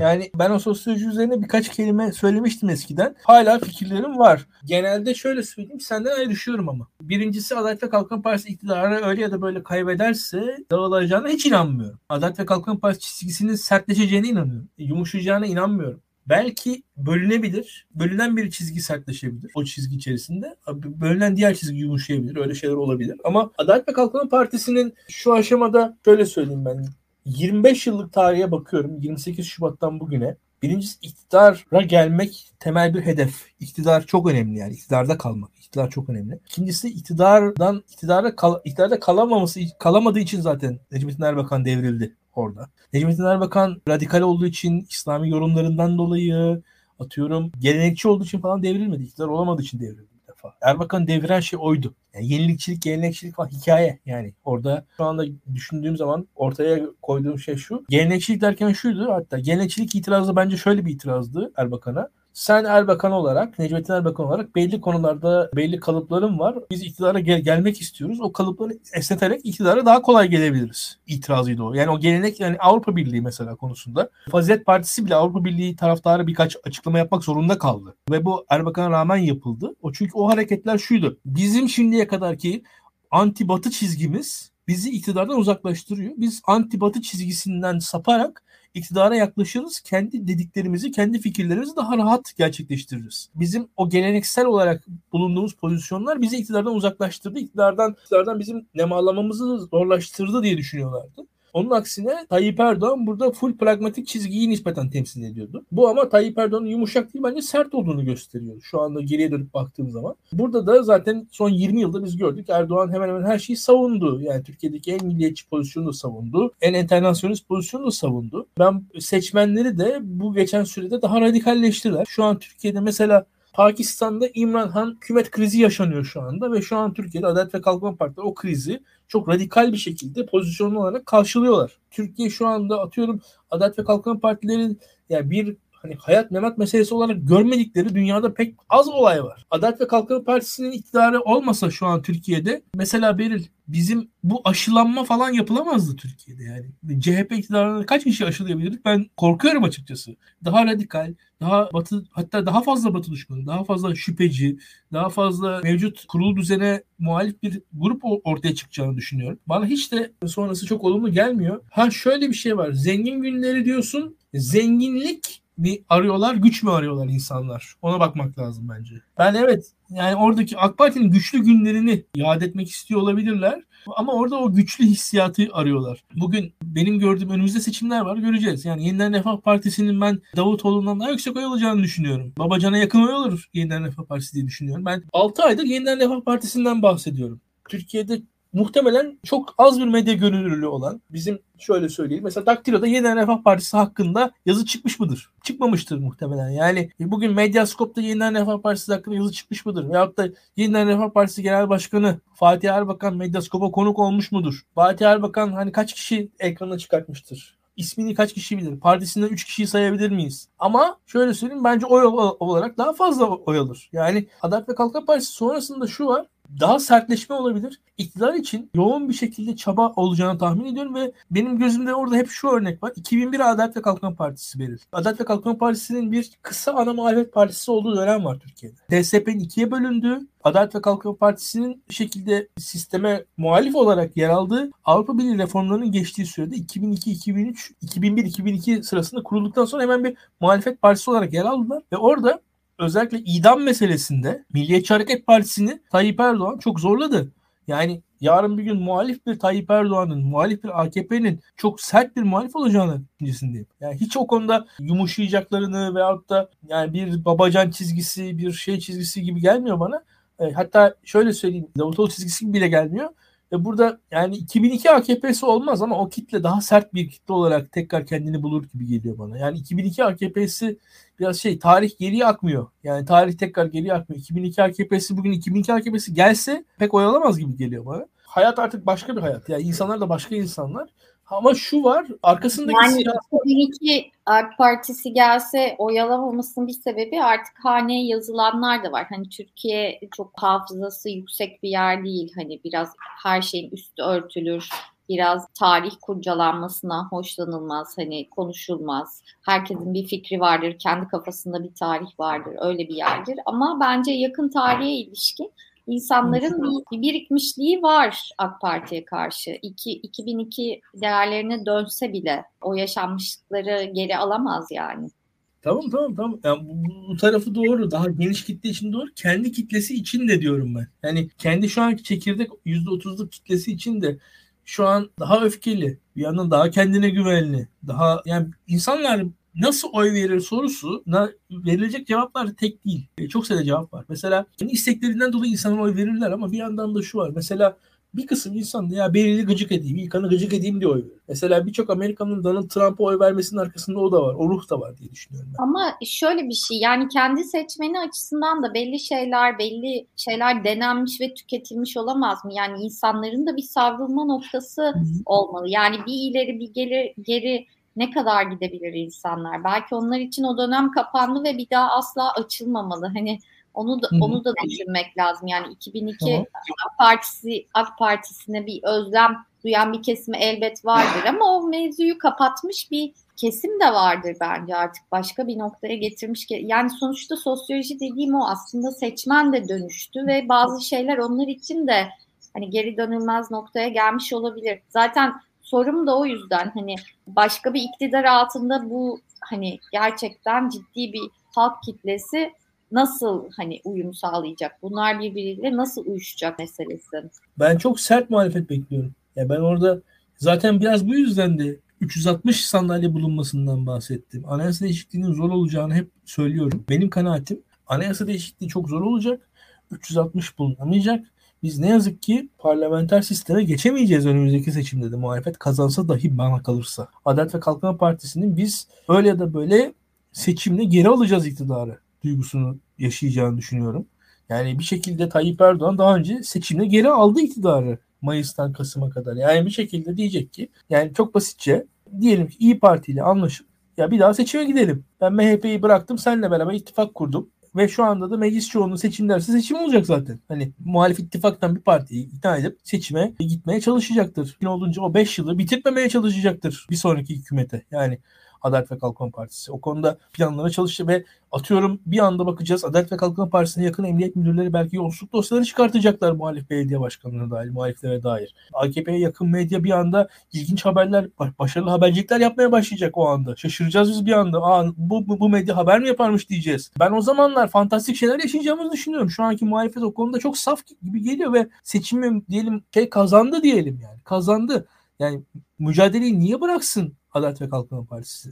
Yani ben o sosyoloji üzerine birkaç kelime söylemiştim eskiden. Hala fikirlerim var. Genelde şöyle söyleyeyim senden ayrışıyorum ama. Birincisi Adalet ve Kalkınma Partisi iktidarı öyle ya da böyle kaybederse dağılacağına hiç inanmıyorum. Adalet ve Kalkınma Partisi çizgisinin sertleşeceğine inanıyorum. Yumuşayacağına inanmıyorum. belki bölünebilir. Bölünen bir çizgi sertleşebilir o çizgi içerisinde. Bölünen diğer çizgi yumuşayabilir. Öyle şeyler olabilir. Ama Adalet ve Kalkınma Partisi'nin şu aşamada şöyle söyleyeyim ben. 25 yıllık tarihe bakıyorum. 28 Şubat'tan bugüne. Birincisi iktidara gelmek temel bir hedef. İktidar çok önemli yani. iktidarda kalmak. İktidar çok önemli. İkincisi iktidardan iktidara kal, iktidarda kalamaması kalamadığı için zaten Necmettin Erbakan devrildi orada. Necmettin Erbakan radikal olduğu için İslami yorumlarından dolayı atıyorum gelenekçi olduğu için falan devrilmedi. İktidar olamadığı için devrildi defa. Erbakan deviren şey oydu. Yani yenilikçilik, gelenekçilik falan hikaye yani. Orada şu anda düşündüğüm zaman ortaya koyduğum şey şu. Gelenekçilik derken şuydu hatta gelenekçilik itirazı bence şöyle bir itirazdı Erbakan'a sen Erbakan olarak, Necmettin Erbakan olarak belli konularda belli kalıpların var. Biz iktidara gel- gelmek istiyoruz. O kalıpları esneterek iktidara daha kolay gelebiliriz. İtirazıydı o. Yani o gelenek yani Avrupa Birliği mesela konusunda. Fazilet Partisi bile Avrupa Birliği taraftarı birkaç açıklama yapmak zorunda kaldı. Ve bu Erbakan'a rağmen yapıldı. O çünkü o hareketler şuydu. Bizim şimdiye kadarki anti batı çizgimiz bizi iktidardan uzaklaştırıyor. Biz anti batı çizgisinden saparak iktidara yaklaşırız. Kendi dediklerimizi, kendi fikirlerimizi daha rahat gerçekleştiririz. Bizim o geleneksel olarak bulunduğumuz pozisyonlar bizi iktidardan uzaklaştırdı. İktidardan, iktidardan bizim nemalamamızı zorlaştırdı diye düşünüyorlardı. Onun aksine Tayyip Erdoğan burada full pragmatik çizgiyi nispeten temsil ediyordu. Bu ama Tayyip Erdoğan'ın yumuşak değil bence sert olduğunu gösteriyor. Şu anda geriye dönüp baktığım zaman. Burada da zaten son 20 yılda biz gördük Erdoğan hemen hemen her şeyi savundu. Yani Türkiye'deki en milliyetçi pozisyonu da savundu. En internasyonist pozisyonu da savundu. Ben seçmenleri de bu geçen sürede daha radikalleştiler. Şu an Türkiye'de mesela Pakistan'da İmran Han hükümet krizi yaşanıyor şu anda ve şu an Türkiye'de Adalet ve Kalkınma Partisi o krizi çok radikal bir şekilde pozisyonlu olarak karşılıyorlar. Türkiye şu anda atıyorum Adalet ve Kalkınma Partilerin yani bir hani hayat memat meselesi olarak görmedikleri dünyada pek az olay var. Adalet ve Kalkınma Partisi'nin iktidarı olmasa şu an Türkiye'de mesela Beril bizim bu aşılanma falan yapılamazdı Türkiye'de yani. CHP iktidarına kaç kişi aşılayabilirdik ben korkuyorum açıkçası. Daha radikal, daha batı hatta daha fazla batı düşmanı, daha fazla şüpheci, daha fazla mevcut kurulu düzene muhalif bir grup ortaya çıkacağını düşünüyorum. Bana hiç de sonrası çok olumlu gelmiyor. Ha şöyle bir şey var. Zengin günleri diyorsun. Zenginlik mi arıyorlar, güç mü arıyorlar insanlar? Ona bakmak lazım bence. Ben evet yani oradaki AK Parti'nin güçlü günlerini yad etmek istiyor olabilirler. Ama orada o güçlü hissiyatı arıyorlar. Bugün benim gördüğüm önümüzde seçimler var göreceğiz. Yani Yeniden Refah Partisi'nin ben Davutoğlu'ndan daha yüksek oy alacağını düşünüyorum. Babacan'a yakın oy olur Yeniden Refah Partisi diye düşünüyorum. Ben 6 aydır Yeniden Refah Partisi'nden bahsediyorum. Türkiye'de muhtemelen çok az bir medya gönüllülüğü olan bizim şöyle söyleyeyim. Mesela Daktilo'da Yeniden Refah Partisi hakkında yazı çıkmış mıdır? Çıkmamıştır muhtemelen. Yani bugün Medyaskop'ta Yeniden Refah Partisi hakkında yazı çıkmış mıdır? Veyahut da Yeniden Refah Partisi Genel Başkanı Fatih Erbakan Medyaskop'a konuk olmuş mudur? Fatih Erbakan hani kaç kişi ekrana çıkartmıştır? İsmini kaç kişi bilir? Partisinden 3 kişiyi sayabilir miyiz? Ama şöyle söyleyeyim bence oy olarak daha fazla oy alır. Yani Adalet ve Kalkınma Partisi sonrasında şu var daha sertleşme olabilir. İktidar için yoğun bir şekilde çaba olacağını tahmin ediyorum ve benim gözümde orada hep şu örnek var. 2001 Adalet ve Kalkınma Partisi verir. Adalet ve Kalkınma Partisi'nin bir kısa ana muhalefet partisi olduğu dönem var Türkiye'de. DSP'nin ikiye bölündüğü, Adalet ve Kalkınma Partisi'nin bir şekilde sisteme muhalif olarak yer aldığı Avrupa Birliği reformlarının geçtiği sürede 2002-2003, 2001-2002 sırasında kurulduktan sonra hemen bir muhalefet partisi olarak yer aldılar ve orada özellikle idam meselesinde Milliyetçi Hareket Partisi'ni Tayyip Erdoğan çok zorladı. Yani yarın bir gün muhalif bir Tayyip Erdoğan'ın, muhalif bir AKP'nin çok sert bir muhalif olacağını düşüncesindeyim. Yani hiç o konuda yumuşayacaklarını veyahut da yani bir babacan çizgisi, bir şey çizgisi gibi gelmiyor bana. E, hatta şöyle söyleyeyim, Davutoğlu çizgisi bile gelmiyor. Ve burada yani 2002 AKP'si olmaz ama o kitle daha sert bir kitle olarak tekrar kendini bulur gibi geliyor bana. Yani 2002 AKP'si biraz şey tarih geriye akmıyor. Yani tarih tekrar geriye akmıyor. 2002 AKP'si bugün 2002 AKP'si gelse pek oyalamaz gibi geliyor bana. Hayat artık başka bir hayat. Yani insanlar da başka insanlar. Ama şu var arkasındaki yani siyaset... 2002 AK Partisi gelse oyalamamasının bir sebebi artık haneye yazılanlar da var. Hani Türkiye çok hafızası yüksek bir yer değil. Hani biraz her şeyin üstü örtülür biraz tarih kurcalanmasına hoşlanılmaz, hani konuşulmaz. Herkesin bir fikri vardır, kendi kafasında bir tarih vardır, öyle bir yerdir. Ama bence yakın tarihe ilişkin insanların bir birikmişliği var AK Parti'ye karşı. İki, 2002 değerlerine dönse bile o yaşanmışlıkları geri alamaz yani. Tamam tamam tamam. Yani bu, bu tarafı doğru. Daha geniş kitle için doğru. Kendi kitlesi için de diyorum ben. Yani kendi şu anki çekirdek %30'luk kitlesi için de şu an daha öfkeli. Bir yandan daha kendine güvenli. Daha yani insanlar nasıl oy verir sorusu verilecek cevaplar tek değil. E, çok sayıda cevap var. Mesela isteklerinden dolayı insanlar oy verirler ama bir yandan da şu var. Mesela bir kısım insan da ya Beryl'i gıcık edeyim, İlkan'ı gıcık edeyim diye oy verir. Mesela birçok Amerikan'ın Donald Trump'a oy vermesinin arkasında o da var. O ruh da var diye düşünüyorum ben. Ama şöyle bir şey yani kendi seçmeni açısından da belli şeyler, belli şeyler denenmiş ve tüketilmiş olamaz mı? Yani insanların da bir savrulma noktası Hı-hı. olmalı. Yani bir ileri bir geri, geri ne kadar gidebilir insanlar? Belki onlar için o dönem kapandı ve bir daha asla açılmamalı. Hani onu da Hı-hı. onu da düşünmek lazım. Yani 2002 tamam. AK Partisi AK Partisi'ne bir özlem duyan bir kesimi elbet vardır ama o mevzuyu kapatmış bir kesim de vardır bence artık başka bir noktaya getirmiş. Yani sonuçta sosyoloji dediğim o aslında seçmen de dönüştü ve bazı şeyler onlar için de hani geri dönülmez noktaya gelmiş olabilir. Zaten sorum da o yüzden hani başka bir iktidar altında bu hani gerçekten ciddi bir halk kitlesi nasıl hani uyum sağlayacak? Bunlar birbiriyle nasıl uyuşacak meselesi? Ben çok sert muhalefet bekliyorum. Ya ben orada zaten biraz bu yüzden de 360 sandalye bulunmasından bahsettim. Anayasa değişikliğinin zor olacağını hep söylüyorum. Benim kanaatim anayasa değişikliği çok zor olacak. 360 bulunamayacak. Biz ne yazık ki parlamenter sisteme geçemeyeceğiz önümüzdeki seçimde de muhalefet kazansa dahi bana kalırsa. Adalet ve Kalkınma Partisi'nin biz öyle ya da böyle seçimle geri alacağız iktidarı duygusunu yaşayacağını düşünüyorum. Yani bir şekilde Tayyip Erdoğan daha önce seçimle geri aldı iktidarı Mayıs'tan Kasım'a kadar. Yani bir şekilde diyecek ki yani çok basitçe diyelim ki İyi Parti ile anlaşıp ya bir daha seçime gidelim. Ben MHP'yi bıraktım seninle beraber ittifak kurdum. Ve şu anda da meclis çoğunluğu seçim derse seçim olacak zaten. Hani muhalif ittifaktan bir partiyi ikna edip seçime gitmeye çalışacaktır. Ne olunca o 5 yılı bitirmemeye çalışacaktır bir sonraki hükümete. Yani Adalet ve Kalkınma Partisi. O konuda planlara çalıştı ve atıyorum bir anda bakacağız Adalet ve Kalkınma Partisi'ne yakın emniyet müdürleri belki yolsuzluk dosyaları çıkartacaklar muhalif belediye başkanlarına dair, muhaliflere dair. AKP'ye yakın medya bir anda ilginç haberler, başarılı habercilikler yapmaya başlayacak o anda. Şaşıracağız biz bir anda. Aa, bu, bu, bu medya haber mi yaparmış diyeceğiz. Ben o zamanlar fantastik şeyler yaşayacağımızı düşünüyorum. Şu anki muhalefet o konuda çok saf gibi geliyor ve seçimi diyelim şey kazandı diyelim yani. Kazandı. Yani mücadeleyi niye bıraksın Adalet ve Kalkınma Partisi?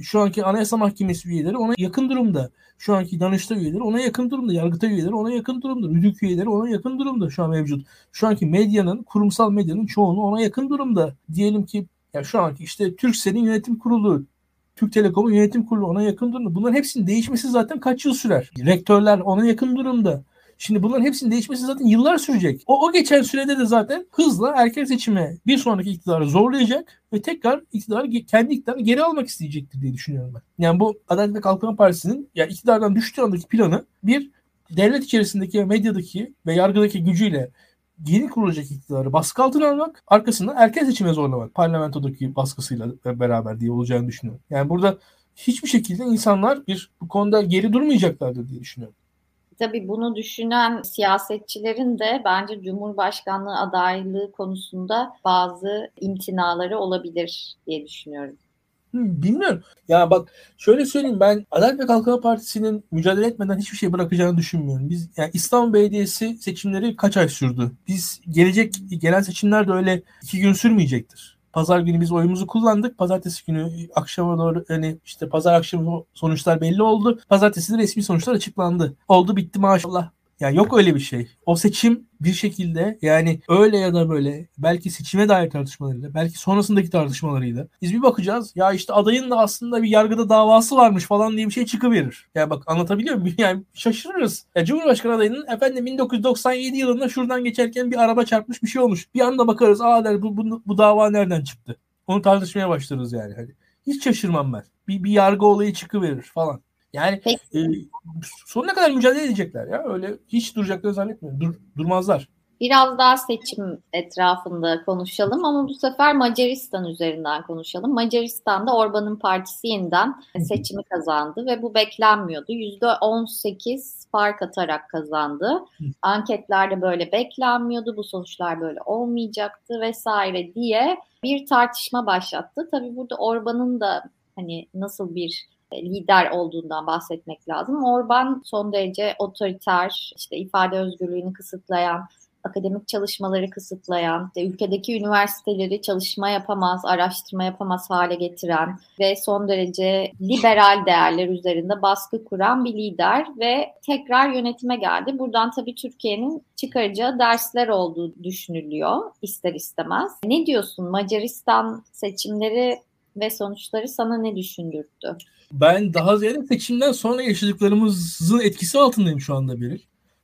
Şu anki Anayasa Mahkemesi üyeleri ona yakın durumda. Şu anki Danıştay üyeleri ona yakın durumda. Yargıtay üyeleri ona yakın durumda. Rüdük üyeleri ona yakın durumda şu an mevcut. Şu anki medyanın, kurumsal medyanın çoğunu ona yakın durumda. Diyelim ki ya şu anki işte Türksel'in yönetim kurulu, Türk Telekom'un yönetim kurulu ona yakın durumda. Bunların hepsinin değişmesi zaten kaç yıl sürer? Rektörler ona yakın durumda. Şimdi bunların hepsinin değişmesi zaten yıllar sürecek. O, o geçen sürede de zaten hızla erken seçime bir sonraki iktidarı zorlayacak ve tekrar iktidarı kendi iktidarını geri almak isteyecektir diye düşünüyorum ben. Yani bu Adalet ve Kalkınma Partisi'nin yani iktidardan düştüğü andaki planı bir devlet içerisindeki medyadaki ve yargıdaki gücüyle yeni kurulacak iktidarı baskı altına almak, arkasından erken seçime zorlamak. Parlamentodaki baskısıyla beraber diye olacağını düşünüyorum. Yani burada hiçbir şekilde insanlar bir bu konuda geri durmayacaklardır diye düşünüyorum. Tabii bunu düşünen siyasetçilerin de bence Cumhurbaşkanlığı adaylığı konusunda bazı imtinaları olabilir diye düşünüyorum. Bilmiyorum. Ya bak şöyle söyleyeyim ben Adalet ve Kalkınma Partisi'nin mücadele etmeden hiçbir şey bırakacağını düşünmüyorum. Biz yani İstanbul Belediyesi seçimleri kaç ay sürdü? Biz gelecek gelen seçimler de öyle iki gün sürmeyecektir. Pazar günü biz oyumuzu kullandık. Pazartesi günü akşama doğru hani işte pazar akşamı sonuçlar belli oldu. Pazartesi de resmi sonuçlar açıklandı. Oldu bitti maşallah. Yani yok öyle bir şey. O seçim bir şekilde yani öyle ya da böyle belki seçime dair tartışmalarıyla belki sonrasındaki tartışmalarıyla biz bir bakacağız ya işte adayın da aslında bir yargıda davası varmış falan diye bir şey çıkıverir. Yani bak anlatabiliyor muyum? [LAUGHS] Yani şaşırırız. Ya Cumhurbaşkanı adayının efendim 1997 yılında şuradan geçerken bir araba çarpmış bir şey olmuş. Bir anda bakarız aa der bu, bu, bu dava nereden çıktı? Onu tartışmaya başlarız yani. Hani hiç şaşırmam ben. Bir, bir yargı olayı çıkıverir falan. Yani e, sonuna kadar mücadele edecekler ya. Öyle hiç duracaklarını zannetmiyorum. Dur, durmazlar. Biraz daha seçim etrafında konuşalım ama bu sefer Macaristan üzerinden konuşalım. Macaristan'da Orban'ın partisi yeniden seçimi kazandı ve bu beklenmiyordu. %18 fark atarak kazandı. Anketlerde böyle beklenmiyordu. Bu sonuçlar böyle olmayacaktı vesaire diye bir tartışma başlattı. Tabii burada Orban'ın da hani nasıl bir lider olduğundan bahsetmek lazım. Orban son derece otoriter, işte ifade özgürlüğünü kısıtlayan, akademik çalışmaları kısıtlayan, de ülkedeki üniversiteleri çalışma yapamaz, araştırma yapamaz hale getiren ve son derece liberal değerler üzerinde baskı kuran bir lider ve tekrar yönetime geldi. Buradan tabii Türkiye'nin çıkaracağı dersler olduğu düşünülüyor ister istemez. Ne diyorsun Macaristan seçimleri ve sonuçları sana ne düşündürttü? Ben daha ziyade seçimden sonra yaşadıklarımızın etkisi altındayım şu anda Beril.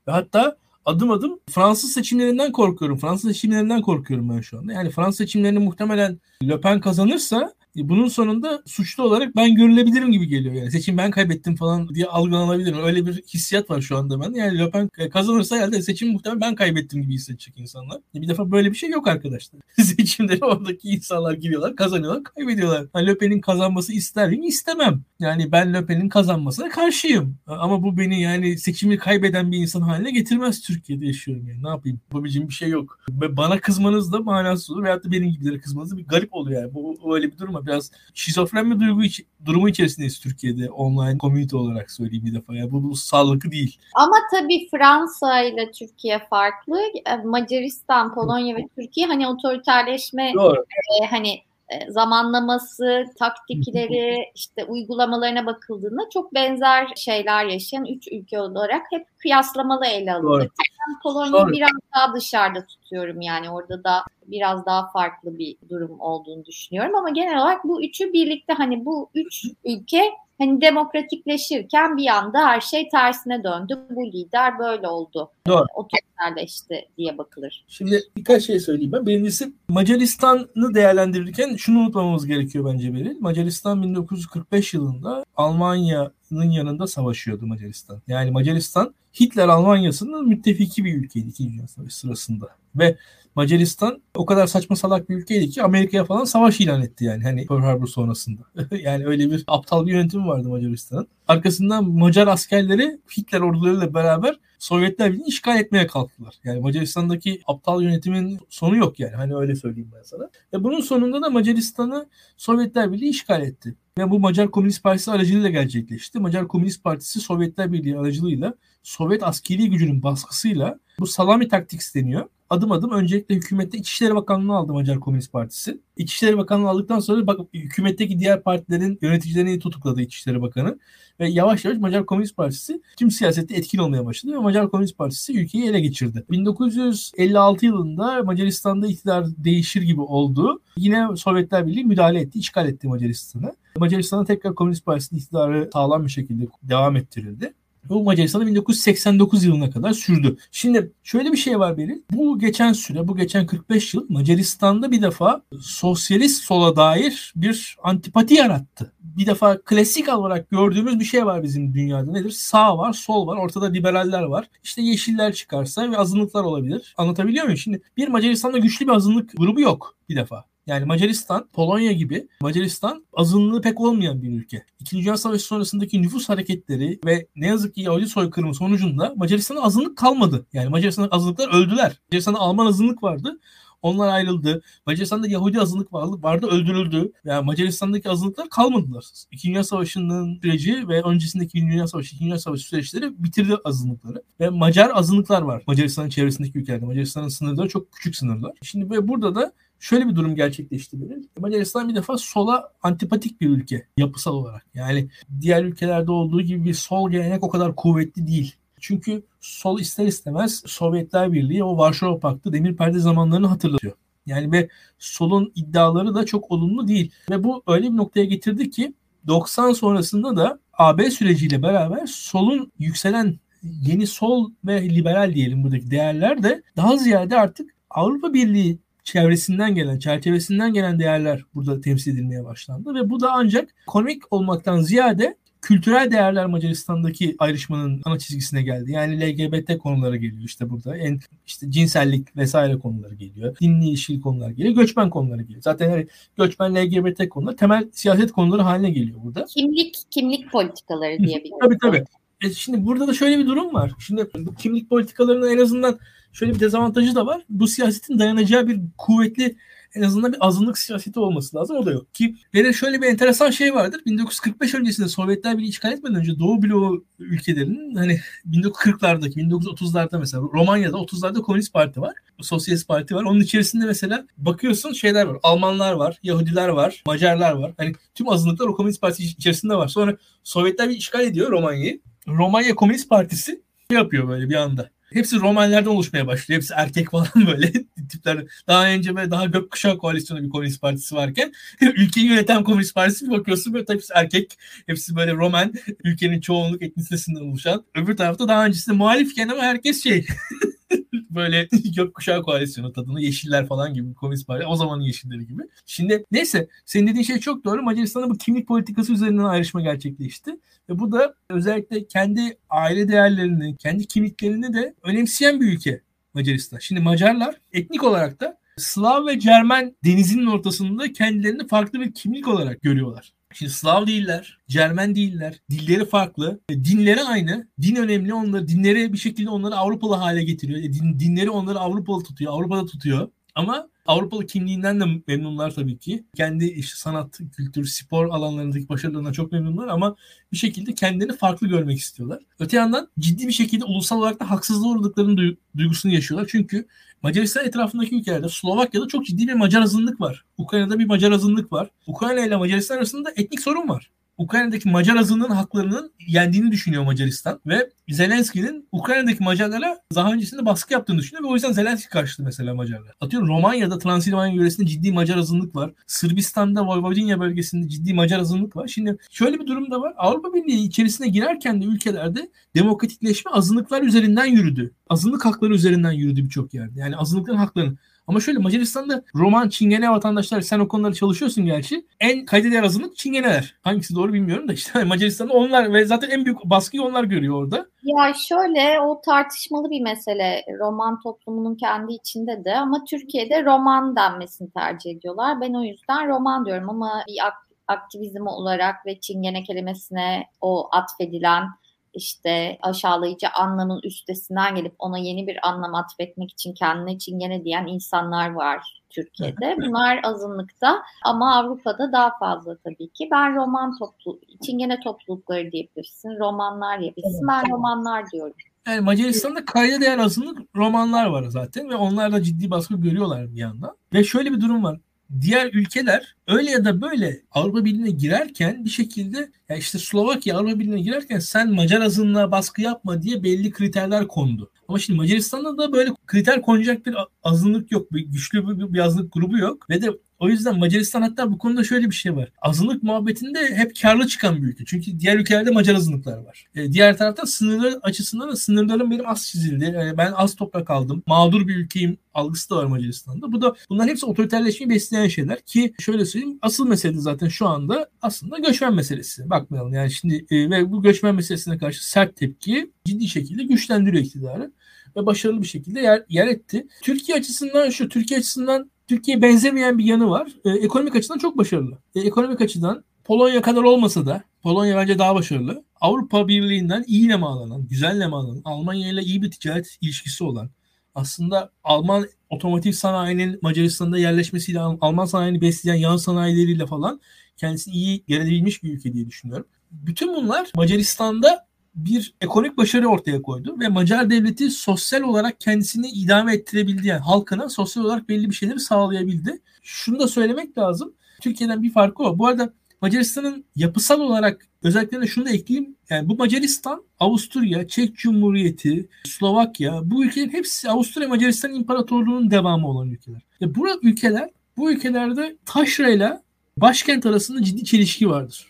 Ve hatta adım adım Fransız seçimlerinden korkuyorum. Fransız seçimlerinden korkuyorum ben şu anda. Yani Fransız seçimlerini muhtemelen Le Pen kazanırsa bunun sonunda suçlu olarak ben görülebilirim gibi geliyor. Yani seçim ben kaybettim falan diye algılanabilirim. Öyle bir hissiyat var şu anda ben. Yani Le Pen kazanırsa herhalde seçim muhtemelen ben kaybettim gibi hissedecek insanlar. E, bir defa böyle bir şey yok arkadaşlar. [LAUGHS] Seçimde oradaki insanlar giriyorlar, kazanıyorlar, kaybediyorlar. Yani Le Pen'in kazanması ister miyim? İstemem. Yani ben Le Pen'in kazanmasına karşıyım. Ama bu beni yani seçimi kaybeden bir insan haline getirmez Türkiye'de yaşıyorum yani. Ne yapayım? Yapabileceğim bir şey yok. Bana kızmanız da manasız olur. Veyahut da benim gibilere kızmanız da bir garip oluyor yani. Bu öyle bir durum biraz şizofren bir duygu iç, durumu içerisindeyiz Türkiye'de online komünite olarak söyleyeyim bir defa. Yani bu, bu sağlıklı değil. Ama tabii Fransa ile Türkiye farklı. Macaristan, Polonya ve Türkiye hani otoriterleşme Doğru. E, hani zamanlaması, taktikleri, işte uygulamalarına bakıldığında çok benzer şeyler yaşayan üç ülke olarak hep kıyaslamalı ele alınır. Polonya'yı biraz daha dışarıda tutuyorum yani orada da biraz daha farklı bir durum olduğunu düşünüyorum ama genel olarak bu üçü birlikte hani bu üç ülke hani demokratikleşirken bir anda her şey tersine döndü. Bu lider böyle oldu. Doğru. Otoriterleşti diye bakılır. Şimdi birkaç şey söyleyeyim ben. Birincisi Macaristan'ı değerlendirirken şunu unutmamamız gerekiyor bence Beril. Macaristan 1945 yılında Almanya'nın yanında savaşıyordu Macaristan. Yani Macaristan Hitler Almanya'sının müttefiki bir ülkeydi 2. Dünya Savaşı sırasında. Ve Macaristan o kadar saçma salak bir ülkeydi ki Amerika'ya falan savaş ilan etti yani hani Pearl Harbor sonrasında. [LAUGHS] yani öyle bir aptal bir yönetim vardı Macaristan'ın. Arkasından Macar askerleri Hitler ordularıyla beraber Sovyetler Birliği'ni işgal etmeye kalktılar. Yani Macaristan'daki aptal yönetimin sonu yok yani. Hani öyle söyleyeyim ben sana. Ve bunun sonunda da Macaristan'ı Sovyetler Birliği işgal etti. Ve bu Macar Komünist Partisi aracılığıyla gerçekleşti. Macar Komünist Partisi Sovyetler Birliği aracılığıyla Sovyet askeri gücünün baskısıyla bu salami taktik deniyor adım adım öncelikle hükümette İçişleri Bakanlığı'nı aldı Macar Komünist Partisi. İçişleri Bakanlığı aldıktan sonra bak hükümetteki diğer partilerin yöneticilerini tutukladı İçişleri Bakanı. Ve yavaş yavaş Macar Komünist Partisi tüm siyasette etkin olmaya başladı ve Macar Komünist Partisi ülkeyi ele geçirdi. 1956 yılında Macaristan'da iktidar değişir gibi oldu. Yine Sovyetler Birliği müdahale etti, işgal etti Macaristan'ı. Macaristan'a tekrar Komünist Partisi'nin iktidarı sağlam bir şekilde devam ettirildi. Bu Macaristan'da 1989 yılına kadar sürdü. Şimdi şöyle bir şey var benim. Bu geçen süre, bu geçen 45 yıl Macaristan'da bir defa sosyalist sola dair bir antipati yarattı. Bir defa klasik olarak gördüğümüz bir şey var bizim dünyada. Nedir? Sağ var, sol var, ortada liberaller var. İşte yeşiller çıkarsa ve azınlıklar olabilir. Anlatabiliyor muyum? Şimdi bir Macaristan'da güçlü bir azınlık grubu yok bir defa. Yani Macaristan, Polonya gibi Macaristan azınlığı pek olmayan bir ülke. İkinci Dünya Savaşı sonrasındaki nüfus hareketleri ve ne yazık ki Yahudi soykırımı sonucunda Macaristan'da azınlık kalmadı. Yani Macaristan'da azınlıklar öldüler. Macaristan'da Alman azınlık vardı. Onlar ayrıldı. Macaristan'da Yahudi azınlık vardı, vardı öldürüldü. Yani Macaristan'daki azınlıklar kalmadılar. İkinci Dünya Savaşı'nın süreci ve öncesindeki Birinci Dünya Savaşı, İkinci Dünya Savaşı süreçleri bitirdi azınlıkları. Ve Macar azınlıklar var Macaristan'ın çevresindeki ülkelerde. Macaristan'ın sınırları çok küçük sınırlar. Şimdi ve burada da şöyle bir durum gerçekleşti. Macaristan bir defa sola antipatik bir ülke yapısal olarak. Yani diğer ülkelerde olduğu gibi bir sol gelenek o kadar kuvvetli değil. Çünkü sol ister istemez Sovyetler Birliği o Varşova Paktı demir perde zamanlarını hatırlatıyor. Yani ve solun iddiaları da çok olumlu değil. Ve bu öyle bir noktaya getirdi ki 90 sonrasında da AB süreciyle beraber solun yükselen yeni sol ve liberal diyelim buradaki değerler de daha ziyade artık Avrupa Birliği çevresinden gelen, çerçevesinden gelen değerler burada temsil edilmeye başlandı ve bu da ancak komik olmaktan ziyade kültürel değerler Macaristan'daki ayrışmanın ana çizgisine geldi. Yani LGBT konuları geliyor işte burada. En işte cinsellik vesaire konuları geliyor. Dinli ilişkili konular geliyor. Göçmen konuları geliyor. Zaten hani göçmen LGBT konuları temel siyaset konuları haline geliyor burada. Kimlik kimlik politikaları diyebiliriz. tabii tabii. E şimdi burada da şöyle bir durum var. Şimdi bu kimlik politikalarının en azından şöyle bir dezavantajı da var. Bu siyasetin dayanacağı bir kuvvetli en azından bir azınlık siyaseti olması lazım. O da yok. Ki ve şöyle bir enteresan şey vardır. 1945 öncesinde Sovyetler Birliği işgal etmeden önce Doğu bloğu ülkelerinin hani 1940'lardaki 1930'larda mesela Romanya'da 30'larda Komünist Parti var. Sosyalist Parti var. Onun içerisinde mesela bakıyorsun şeyler var. Almanlar var, Yahudiler var, Macarlar var. Hani tüm azınlıklar o Komünist Parti içerisinde var. Sonra Sovyetler bir işgal ediyor Romanya'yı. Romanya Komünist Partisi yapıyor böyle bir anda. Hepsi Romanlardan oluşmaya başlıyor. Hepsi erkek falan [LAUGHS] böyle tipler. Daha önce böyle daha gökkuşağı koalisyonu bir komünist partisi varken [LAUGHS] ülkeyi yöneten komünist partisi bir bakıyorsun böyle hepsi erkek. Hepsi böyle Roman. Ülkenin çoğunluk etnisitesinden oluşan. Öbür tarafta daha öncesinde muhalifken ama herkes şey [LAUGHS] böyle [LAUGHS] gökkuşağı koalisyonu tadını yeşiller falan gibi komünist parti o zamanın yeşilleri gibi. Şimdi neyse senin dediğin şey çok doğru. Macaristan'da bu kimlik politikası üzerinden ayrışma gerçekleşti. Ve bu da özellikle kendi aile değerlerini, kendi kimliklerini de önemseyen bir ülke Macaristan. Şimdi Macarlar etnik olarak da Slav ve Cermen denizinin ortasında kendilerini farklı bir kimlik olarak görüyorlar. Şimdi Slav değiller, Cermen değiller, dilleri farklı, e, dinleri aynı. Din önemli onları, dinleri bir şekilde onları Avrupalı hale getiriyor. E, din, dinleri onları Avrupalı tutuyor, Avrupa'da tutuyor. Ama Avrupalı kimliğinden de memnunlar tabii ki. Kendi işte sanat, kültür, spor alanlarındaki başarılarından çok memnunlar ama bir şekilde kendini farklı görmek istiyorlar. Öte yandan ciddi bir şekilde ulusal olarak da haksızlığa uğradıklarının duygusunu yaşıyorlar. Çünkü Macaristan etrafındaki ülkelerde Slovakya'da çok ciddi bir Macar azınlık var. Ukrayna'da bir Macar azınlık var. Ukrayna ile Macaristan arasında etnik sorun var. Ukrayna'daki Macar azınlığın haklarının yendiğini düşünüyor Macaristan ve Zelenski'nin Ukrayna'daki Macarlara daha öncesinde baskı yaptığını düşünüyor ve o yüzden Zelenski karşıtı mesela Macarlar. Atıyorum Romanya'da Transilvanya yöresinde ciddi Macar azınlık var. Sırbistan'da Vojvodina bölgesinde ciddi Macar azınlık var. Şimdi şöyle bir durum da var. Avrupa Birliği içerisine girerken de ülkelerde demokratikleşme azınlıklar üzerinden yürüdü. Azınlık hakları üzerinden yürüdü birçok yerde. Yani azınlıkların haklarını ama şöyle Macaristan'da Roman, Çingene vatandaşlar sen o konuları çalışıyorsun gerçi. En kaydeder azınlık Çingeneler. Hangisi doğru bilmiyorum da işte [LAUGHS] Macaristan'da onlar ve zaten en büyük baskıyı onlar görüyor orada. Ya şöyle o tartışmalı bir mesele Roman toplumunun kendi içinde de ama Türkiye'de Roman denmesini tercih ediyorlar. Ben o yüzden Roman diyorum ama bir aktivizm olarak ve Çingene kelimesine o atfedilen işte aşağılayıcı anlamın üstesinden gelip ona yeni bir anlam atfetmek için kendine çingene diyen insanlar var Türkiye'de. Bunlar azınlıkta ama Avrupa'da daha fazla tabii ki. Ben roman toplu, çingene toplulukları diyebilirsin, romanlar diyebilirsin. Ben romanlar diyorum. Yani Macaristan'da kayda değer azınlık romanlar var zaten ve onlar da ciddi baskı görüyorlar bir yandan. Ve şöyle bir durum var diğer ülkeler öyle ya da böyle Avrupa Birliği'ne girerken bir şekilde ya işte Slovakya Avrupa Birliği'ne girerken sen Macar azınlığa baskı yapma diye belli kriterler kondu. Ama şimdi Macaristan'da da böyle kriter konacak bir azınlık yok. Bir güçlü bir, bir azınlık grubu yok. Ve de o yüzden Macaristan hatta bu konuda şöyle bir şey var. Azınlık muhabbetinde hep karlı çıkan bir ülke. Çünkü diğer ülkelerde Macar azınlıklar var. E, diğer taraftan sınırlar açısından da sınırlarım benim az çizildi. Yani ben az toprak aldım. Mağdur bir ülkeyim algısı da var Macaristan'da. Bu da bunların hepsi otoriterleşmeyi besleyen şeyler ki şöyle söyleyeyim asıl mesele zaten şu anda aslında göçmen meselesi. Bakmayalım yani şimdi e, ve bu göçmen meselesine karşı sert tepki ciddi şekilde güçlendiriyor iktidarı ve başarılı bir şekilde yer, yer etti. Türkiye açısından şu Türkiye açısından Türkiye benzemeyen bir yanı var. E, ekonomik açıdan çok başarılı. E, ekonomik açıdan Polonya kadar olmasa da Polonya bence daha başarılı. Avrupa Birliği'nden iyi nemalanan, güzel nemalanan, Almanya ile iyi bir ticaret ilişkisi olan, aslında Alman otomotiv sanayinin Macaristan'da yerleşmesiyle Alman sanayini besleyen yan sanayileriyle falan kendisini iyi gelebilmiş bir ülke diye düşünüyorum. Bütün bunlar Macaristan'da bir ekonomik başarı ortaya koydu ve Macar devleti sosyal olarak kendisini idame ettirebildi. Yani halkına sosyal olarak belli bir şeyleri sağlayabildi. Şunu da söylemek lazım. Türkiye'den bir farkı o. Bu arada Macaristan'ın yapısal olarak özellikle şunu da ekleyeyim. Yani bu Macaristan, Avusturya, Çek Cumhuriyeti, Slovakya bu ülkelerin hepsi Avusturya Macaristan İmparatorluğu'nun devamı olan ülkeler. Ya bu ülkeler bu ülkelerde taşra ile başkent arasında ciddi çelişki vardır.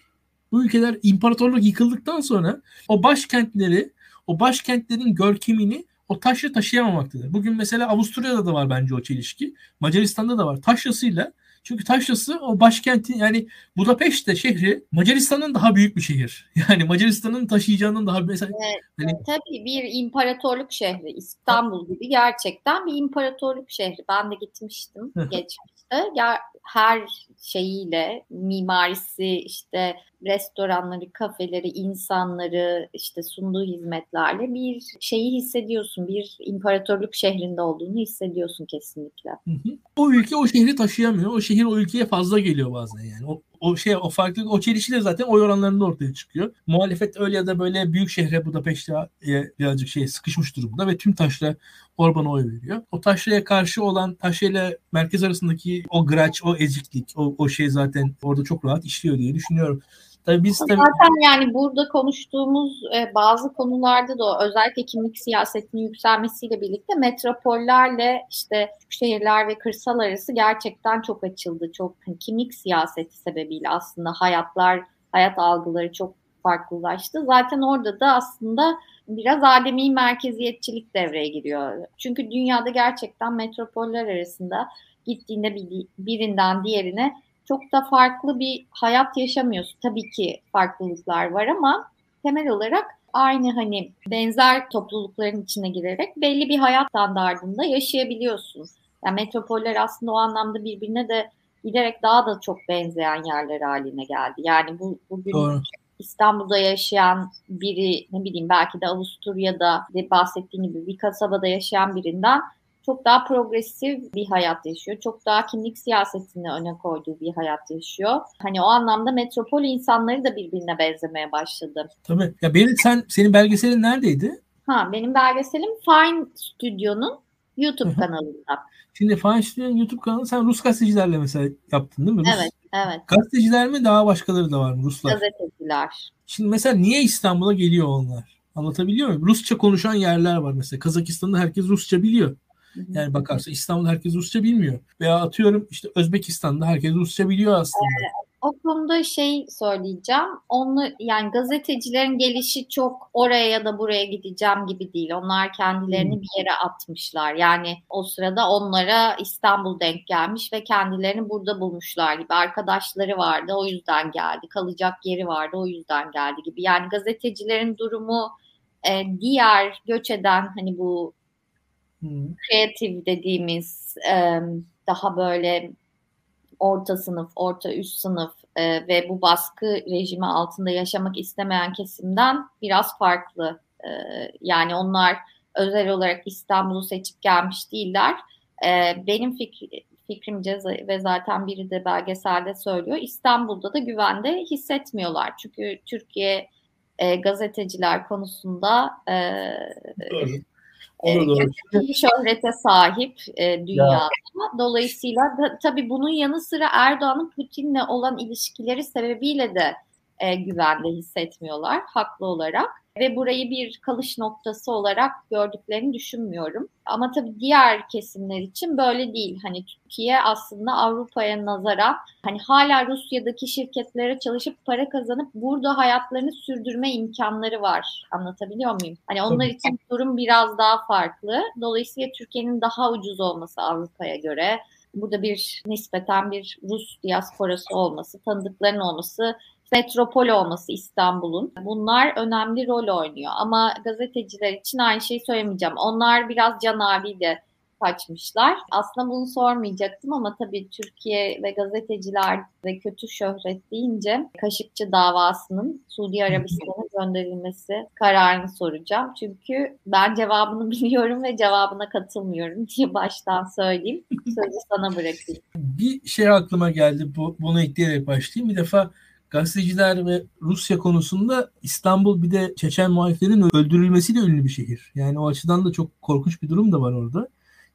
Bu ülkeler imparatorluk yıkıldıktan sonra o başkentleri, o başkentlerin görkemini o taşla taşıyamamaktadır. Bugün mesela Avusturya'da da var bence o çelişki. Macaristan'da da var. Taşrasıyla çünkü Taşrası o başkentin yani Budapeşte şehri Macaristan'ın daha büyük bir şehir. [LAUGHS] Yani Macaristan'ın taşıyacağının daha mesela evet, hani... tabii bir imparatorluk şehri İstanbul gibi gerçekten bir imparatorluk şehri. Ben de gitmiştim geçmişte. Ger- her şeyiyle mimarisi işte restoranları, kafeleri, insanları işte sunduğu hizmetlerle bir şeyi hissediyorsun. Bir imparatorluk şehrinde olduğunu hissediyorsun kesinlikle. Hı hı. O ülke o şehri taşıyamıyor. O şehir o ülkeye fazla geliyor bazen yani. O, o şey o farklılık o çelişki de zaten oy oranlarında ortaya çıkıyor. Muhalefet öyle ya da böyle büyük şehre Budapeşte birazcık şey sıkışmış durumda ve tüm taşla Orban'a oy veriyor. O taşraya karşı olan taşrayla merkez arasındaki o graç, o eziklik, o, o şey zaten orada çok rahat işliyor diye düşünüyorum. Tabii biz tabii... Zaten yani burada konuştuğumuz e, bazı konularda da özellikle kimlik siyasetinin yükselmesiyle birlikte metropollerle işte şehirler ve kırsal arası gerçekten çok açıldı. Çok hani, kimlik siyaseti sebebiyle aslında hayatlar, hayat algıları çok farklılaştı. Zaten orada da aslında biraz ademi merkeziyetçilik devreye giriyor. Çünkü dünyada gerçekten metropoller arasında gittiğinde birinden diğerine çok da farklı bir hayat yaşamıyorsun. Tabii ki farklılıklar var ama temel olarak aynı hani benzer toplulukların içine girerek belli bir hayat standartında yaşayabiliyorsun. Yani metropoller aslında o anlamda birbirine de giderek daha da çok benzeyen yerler haline geldi. Yani bu bugün Doğru. İstanbul'da yaşayan biri ne bileyim belki de Avusturya'da bahsettiğim gibi bir kasabada yaşayan birinden çok daha progresif bir hayat yaşıyor. Çok daha kimlik siyasetini öne koyduğu bir hayat yaşıyor. Hani o anlamda metropol insanları da birbirine benzemeye başladı. Tabii. Ya benim sen senin belgeselin neredeydi? Ha benim belgeselim Fine Studio'nun YouTube kanalında. Şimdi Fine Studio'nun YouTube kanalı sen Rus gazetecilerle mesela yaptın değil mi? Rus, evet, evet. Gazeteciler mi daha başkaları da var mı Ruslar? Gazeteciler. Şimdi mesela niye İstanbul'a geliyor onlar? Anlatabiliyor muyum? Rusça konuşan yerler var mesela. Kazakistan'da herkes Rusça biliyor. Yani bakarsa İstanbul herkes Rusça bilmiyor. Veya atıyorum işte Özbekistan'da herkes Rusça biliyor aslında. O konuda şey söyleyeceğim. Onu yani gazetecilerin gelişi çok oraya ya da buraya gideceğim gibi değil. Onlar kendilerini hmm. bir yere atmışlar. Yani o sırada onlara İstanbul denk gelmiş ve kendilerini burada bulmuşlar gibi. Arkadaşları vardı o yüzden geldi. Kalacak yeri vardı o yüzden geldi gibi. Yani gazetecilerin durumu e, diğer göç eden hani bu hmm. kreatif dediğimiz e, daha böyle orta sınıf, orta üst sınıf e, ve bu baskı rejimi altında yaşamak istemeyen kesimden biraz farklı. E, yani onlar özel olarak İstanbul'u seçip gelmiş değiller. E, benim fikri, fikrimce ve zaten biri de belgeselde söylüyor. İstanbul'da da güvende hissetmiyorlar. Çünkü Türkiye e, gazeteciler konusunda e, kötü şöhrete sahip e, dünyada. Ya. Dolayısıyla da, tabii bunun yanı sıra Erdoğan'ın Putin'le olan ilişkileri sebebiyle de e, güvende hissetmiyorlar haklı olarak ve burayı bir kalış noktası olarak gördüklerini düşünmüyorum. Ama tabii diğer kesimler için böyle değil. Hani Türkiye aslında Avrupa'ya nazaran hani hala Rusya'daki şirketlere çalışıp para kazanıp burada hayatlarını sürdürme imkanları var. Anlatabiliyor muyum? Hani onlar için durum biraz daha farklı. Dolayısıyla Türkiye'nin daha ucuz olması Avrupa'ya göre burada bir nispeten bir Rus diasporası olması, tanıdıkların olması metropol olması İstanbul'un. Bunlar önemli rol oynuyor. Ama gazeteciler için aynı şeyi söylemeyeceğim. Onlar biraz Can abiyle kaçmışlar. Aslında bunu sormayacaktım ama tabii Türkiye ve gazeteciler ve kötü şöhret deyince Kaşıkçı davasının Suudi Arabistan'a gönderilmesi kararını soracağım. Çünkü ben cevabını [LAUGHS] biliyorum ve cevabına katılmıyorum diye baştan söyleyeyim. Sözü sana bırakayım. Bir şey aklıma geldi. Bu, bunu ekleyerek başlayayım. Bir defa gazeteciler ve Rusya konusunda İstanbul bir de Çeçen muhaliflerin öldürülmesiyle ünlü bir şehir. Yani o açıdan da çok korkunç bir durum da var orada.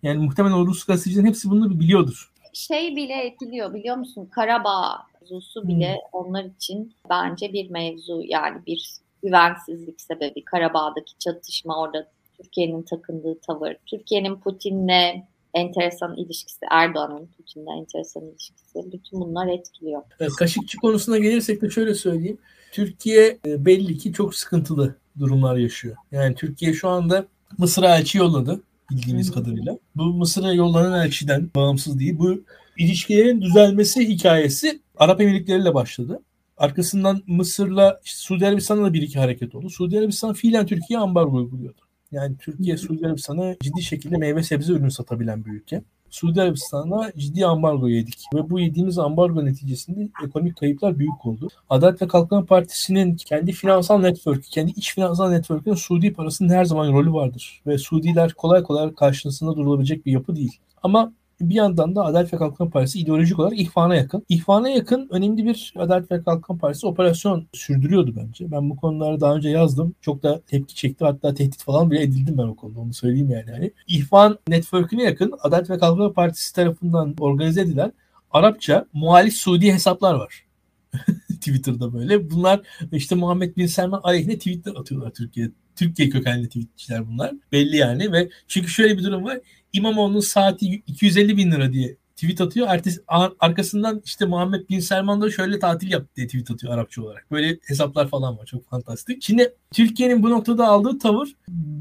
Yani muhtemelen o Rus gazetecilerin hepsi bunu biliyordur. Şey bile etkiliyor biliyor musun? Karabağ mevzusu bile hmm. onlar için bence bir mevzu yani bir güvensizlik sebebi. Karabağ'daki çatışma orada Türkiye'nin takındığı tavır. Türkiye'nin Putin'le enteresan ilişkisi, Erdoğan'ın Putin'le enteresan ilişkisi. Bütün bunlar etkiliyor. Kaşıkçı konusuna gelirsek de şöyle söyleyeyim. Türkiye e, belli ki çok sıkıntılı durumlar yaşıyor. Yani Türkiye şu anda Mısır'a elçi yolladı bildiğimiz Hı. kadarıyla. Bu Mısır'a yollanan elçiden bağımsız değil. Bu ilişkilerin düzelmesi hikayesi Arap Emirlikleri ile başladı. Arkasından Mısır'la işte Suudi Arabistan'la da bir iki hareket oldu. Suudi Arabistan fiilen Türkiye ambargo uyguluyordu. Yani Türkiye Suudi Arabistan'a ciddi şekilde meyve sebze ürünü satabilen bir ülke. Suudi Arabistan'a ciddi ambargo yedik. Ve bu yediğimiz ambargo neticesinde ekonomik kayıplar büyük oldu. Adalet ve Kalkınma Partisi'nin kendi finansal network, kendi iç finansal network'ün Suudi parasının her zaman rolü vardır. Ve Suudiler kolay kolay karşısında durulabilecek bir yapı değil. Ama bir yandan da Adalet ve Kalkınma Partisi ideolojik olarak ihvana yakın. İhvana yakın önemli bir Adalet ve Kalkınma Partisi operasyon sürdürüyordu bence. Ben bu konuları daha önce yazdım. Çok da tepki çekti. Hatta tehdit falan bile edildim ben o konuda. Onu söyleyeyim yani. yani İhvan network'üne yakın Adalet ve Kalkınma Partisi tarafından organize edilen Arapça muhalif Suudi hesaplar var. [LAUGHS] Twitter'da böyle. Bunlar işte Muhammed Bin Selman aleyhine tweetler atıyorlar Türkiye. Türkiye kökenli tweetçiler bunlar. Belli yani ve çünkü şöyle bir durum var. İmamoğlu'nun saati 250 bin lira diye tweet atıyor. Ertesi, arkasından işte Muhammed Bin Selman da şöyle tatil yaptı diye tweet atıyor Arapça olarak. Böyle hesaplar falan var. Çok fantastik. Şimdi Türkiye'nin bu noktada aldığı tavır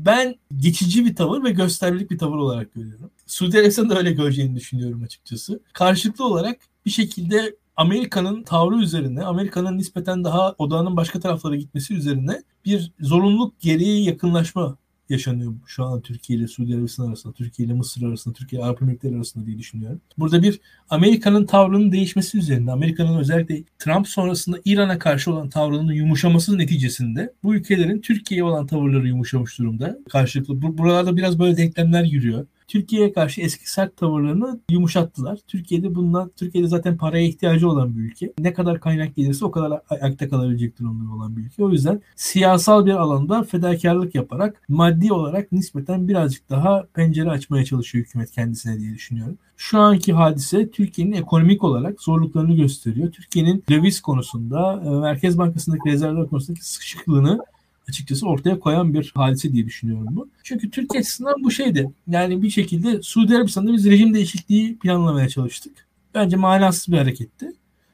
ben geçici bir tavır ve göstermelik bir tavır olarak görüyorum. Suudi Arabistan'ı da öyle göreceğini düşünüyorum açıkçası. Karşılıklı olarak bir şekilde Amerika'nın tavrı üzerine, Amerika'nın nispeten daha odağının başka taraflara gitmesi üzerine bir zorunluluk gereği yakınlaşma yaşanıyor şu an Türkiye ile Suudi Arabistan arasında, Türkiye ile Mısır arasında, Türkiye Arap Emirlikleri arasında diye düşünüyorum. Burada bir Amerika'nın tavrının değişmesi üzerinde, Amerika'nın özellikle Trump sonrasında İran'a karşı olan tavrının yumuşaması neticesinde bu ülkelerin Türkiye'ye olan tavırları yumuşamış durumda. Karşılıklı. Buralarda biraz böyle denklemler yürüyor. Türkiye'ye karşı eski sert tavırlarını yumuşattılar. Türkiye'de bundan Türkiye'de zaten paraya ihtiyacı olan bir ülke. Ne kadar kaynak gelirse o kadar ayakta kalabilecek durumda olan bir ülke. O yüzden siyasal bir alanda fedakarlık yaparak maddi olarak nispeten birazcık daha pencere açmaya çalışıyor hükümet kendisine diye düşünüyorum. Şu anki hadise Türkiye'nin ekonomik olarak zorluklarını gösteriyor. Türkiye'nin döviz konusunda, e, Merkez Bankası'ndaki rezervler konusundaki sıkışıklığını açıkçası ortaya koyan bir hadise diye düşünüyorum bu. Çünkü Türkiye açısından bu şeydi. Yani bir şekilde Suudi Arabistan'da biz rejim değişikliği planlamaya çalıştık. Bence manasız bir hareketti.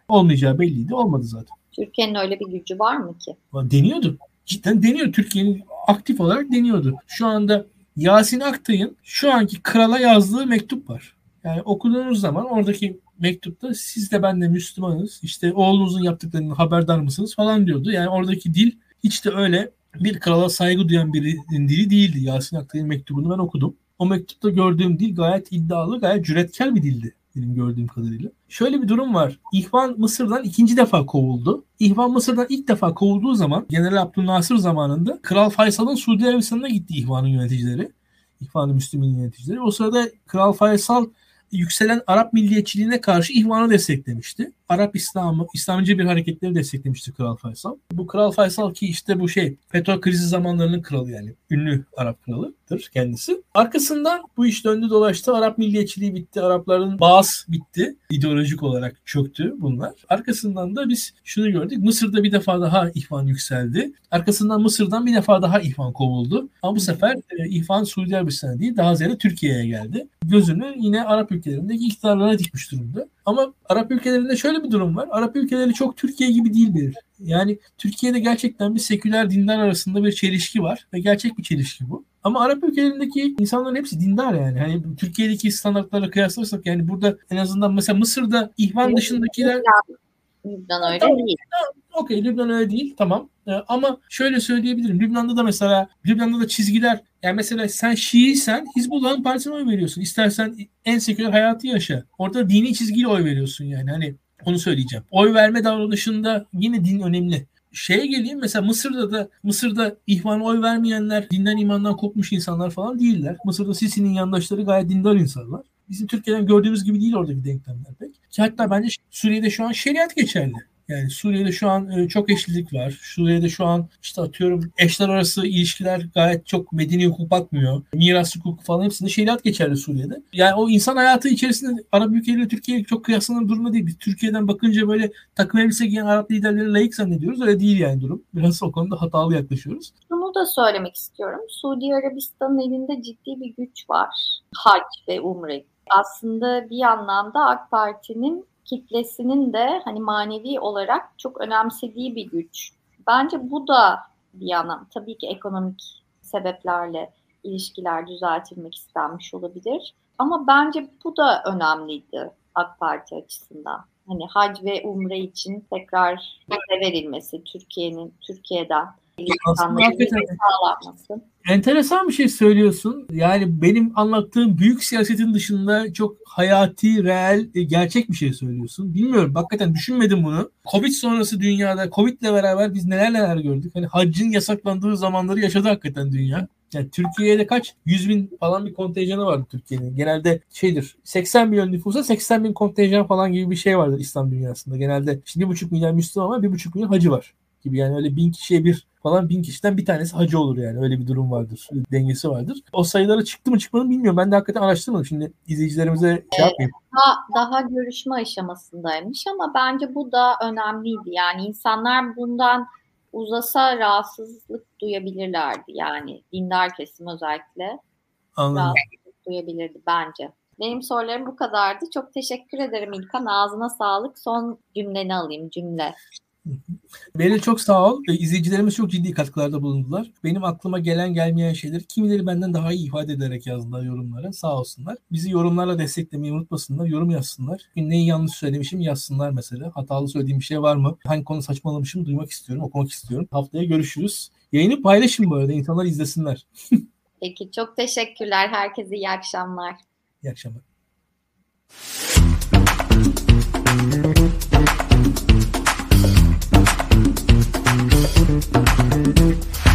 Olmayacağı belliydi. Olmadı zaten. Türkiye'nin öyle bir gücü var mı ki? Deniyordu. Cidden deniyor. Türkiye'nin aktif olarak deniyordu. Şu anda Yasin Aktay'ın şu anki krala yazdığı mektup var. Yani okuduğunuz zaman oradaki mektupta siz de ben de Müslümanız. İşte oğlunuzun yaptıklarının haberdar mısınız falan diyordu. Yani oradaki dil hiç de öyle bir krala saygı duyan birinin dili değildi. Yasin Aktay'ın mektubunu ben okudum. O mektupta gördüğüm dil gayet iddialı, gayet cüretkar bir dildi benim gördüğüm kadarıyla. Şöyle bir durum var. İhvan Mısır'dan ikinci defa kovuldu. İhvan Mısır'dan ilk defa kovulduğu zaman General Abdülnasır zamanında Kral Faysal'ın Suudi Arabistan'a gitti İhvan'ın yöneticileri. İhvan-ı Müslümin yöneticileri. O sırada Kral Faysal yükselen Arap milliyetçiliğine karşı ihvanı desteklemişti. Arap İslamı, İslamcı bir hareketleri desteklemişti Kral Faysal. Bu Kral Faysal ki işte bu şey petrol krizi zamanlarının kralı yani ünlü Arap kralıdır kendisi. Arkasından bu iş döndü dolaştı. Arap milliyetçiliği bitti. Arapların bağız bitti. İdeolojik olarak çöktü bunlar. Arkasından da biz şunu gördük. Mısır'da bir defa daha ihvan yükseldi. Arkasından Mısır'dan bir defa daha ihvan kovuldu. Ama bu sefer e, ihvan Suudi Arabistan'a değil daha ziyade Türkiye'ye geldi. Gözünü yine Arap ülkelerindeki iktidarlara dikmiş durumda. Ama Arap ülkelerinde şöyle bir durum var. Arap ülkeleri çok Türkiye gibi değildir. Yani Türkiye'de gerçekten bir seküler dinler arasında bir çelişki var ve gerçek bir çelişki bu. Ama Arap ülkelerindeki insanların hepsi dindar yani. Hani Türkiye'deki standartlarla kıyaslarsak yani burada en azından mesela Mısır'da ihvan dışındakiler Lübnan öyle değil. Okey Lübnan öyle değil tamam. Ee, ama şöyle söyleyebilirim. Lübnan'da da mesela Lübnan'da da çizgiler yani mesela sen Şiiysen Hizbullah'ın partisine oy veriyorsun. İstersen en seküler hayatı yaşa. Orada dini çizgiyle oy veriyorsun yani. Hani onu söyleyeceğim. Oy verme davranışında yine din önemli. Şeye geleyim mesela Mısır'da da Mısır'da ihvana oy vermeyenler dinden imandan kopmuş insanlar falan değiller. Mısır'da Sisi'nin yandaşları gayet dindar insanlar. Bizim Türkiye'den gördüğümüz gibi değil oradaki denklemler pek. Hatta bence Suriye'de şu an şeriat geçerli. Yani Suriye'de şu an e, çok eşlilik var. Suriye'de şu an işte atıyorum eşler arası ilişkiler gayet çok medeni hukuk bakmıyor. Miras hukuku falan hepsinde şeriat geçerli Suriye'de. Yani o insan hayatı içerisinde Arap ülkeleriyle Türkiye çok kıyaslanan durumda değil. Biz Türkiye'den bakınca böyle takım elbise giyen Arap liderleri layık zannediyoruz. Öyle değil yani durum. Biraz o konuda hatalı yaklaşıyoruz. Bunu da söylemek istiyorum. Suudi Arabistan'ın elinde ciddi bir güç var. Hac ve umre. Aslında bir anlamda AK Parti'nin kitlesinin de hani manevi olarak çok önemsediği bir güç. Bence bu da bir yana tabii ki ekonomik sebeplerle ilişkiler düzeltilmek istenmiş olabilir. Ama bence bu da önemliydi AK Parti açısından. Hani hac ve umre için tekrar verilmesi Türkiye'nin Türkiye'den Hakikaten enteresan bir şey söylüyorsun. Yani benim anlattığım büyük siyasetin dışında çok hayati, reel, e, gerçek bir şey söylüyorsun. Bilmiyorum. Hakikaten düşünmedim bunu. Covid sonrası dünyada, Covid'le beraber biz neler neler gördük. Hani haccın yasaklandığı zamanları yaşadı hakikaten dünya. Yani Türkiye'de kaç? 100 bin falan bir kontenjanı vardı Türkiye'nin. Genelde şeydir 80 milyon nüfusa 80 bin kontenjan falan gibi bir şey vardır İslam dünyasında. Genelde işte 1,5 milyon Müslüman var 1,5 milyon hacı var gibi yani öyle bin kişiye bir falan bin kişiden bir tanesi hacı olur yani öyle bir durum vardır dengesi vardır. O sayılara çıktı mı çıkmadı mı bilmiyorum ben de hakikaten araştırmadım şimdi izleyicilerimize şey yapmayayım. Daha, daha görüşme aşamasındaymış ama bence bu da önemliydi yani insanlar bundan uzasa rahatsızlık duyabilirlerdi yani dindar kesim özellikle Anladım. rahatsızlık duyabilirdi bence. Benim sorularım bu kadardı. Çok teşekkür ederim İlkan. Ağzına sağlık. Son cümleni alayım cümle. Beril çok sağ ol. İzleyicilerimiz çok ciddi katkılarda bulundular. Benim aklıma gelen gelmeyen şeyleri kimileri benden daha iyi ifade ederek yazdılar yorumlara. Sağ olsunlar. Bizi yorumlarla desteklemeyi unutmasınlar. Yorum yazsınlar. Neyi yanlış söylemişim yazsınlar mesela. Hatalı söylediğim bir şey var mı? Hangi konu saçmalamışım duymak istiyorum, okumak istiyorum. Haftaya görüşürüz. Yayını paylaşın bu arada. insanlar izlesinler. Peki çok teşekkürler. Herkese iyi akşamlar. İyi akşamlar. フフフフ。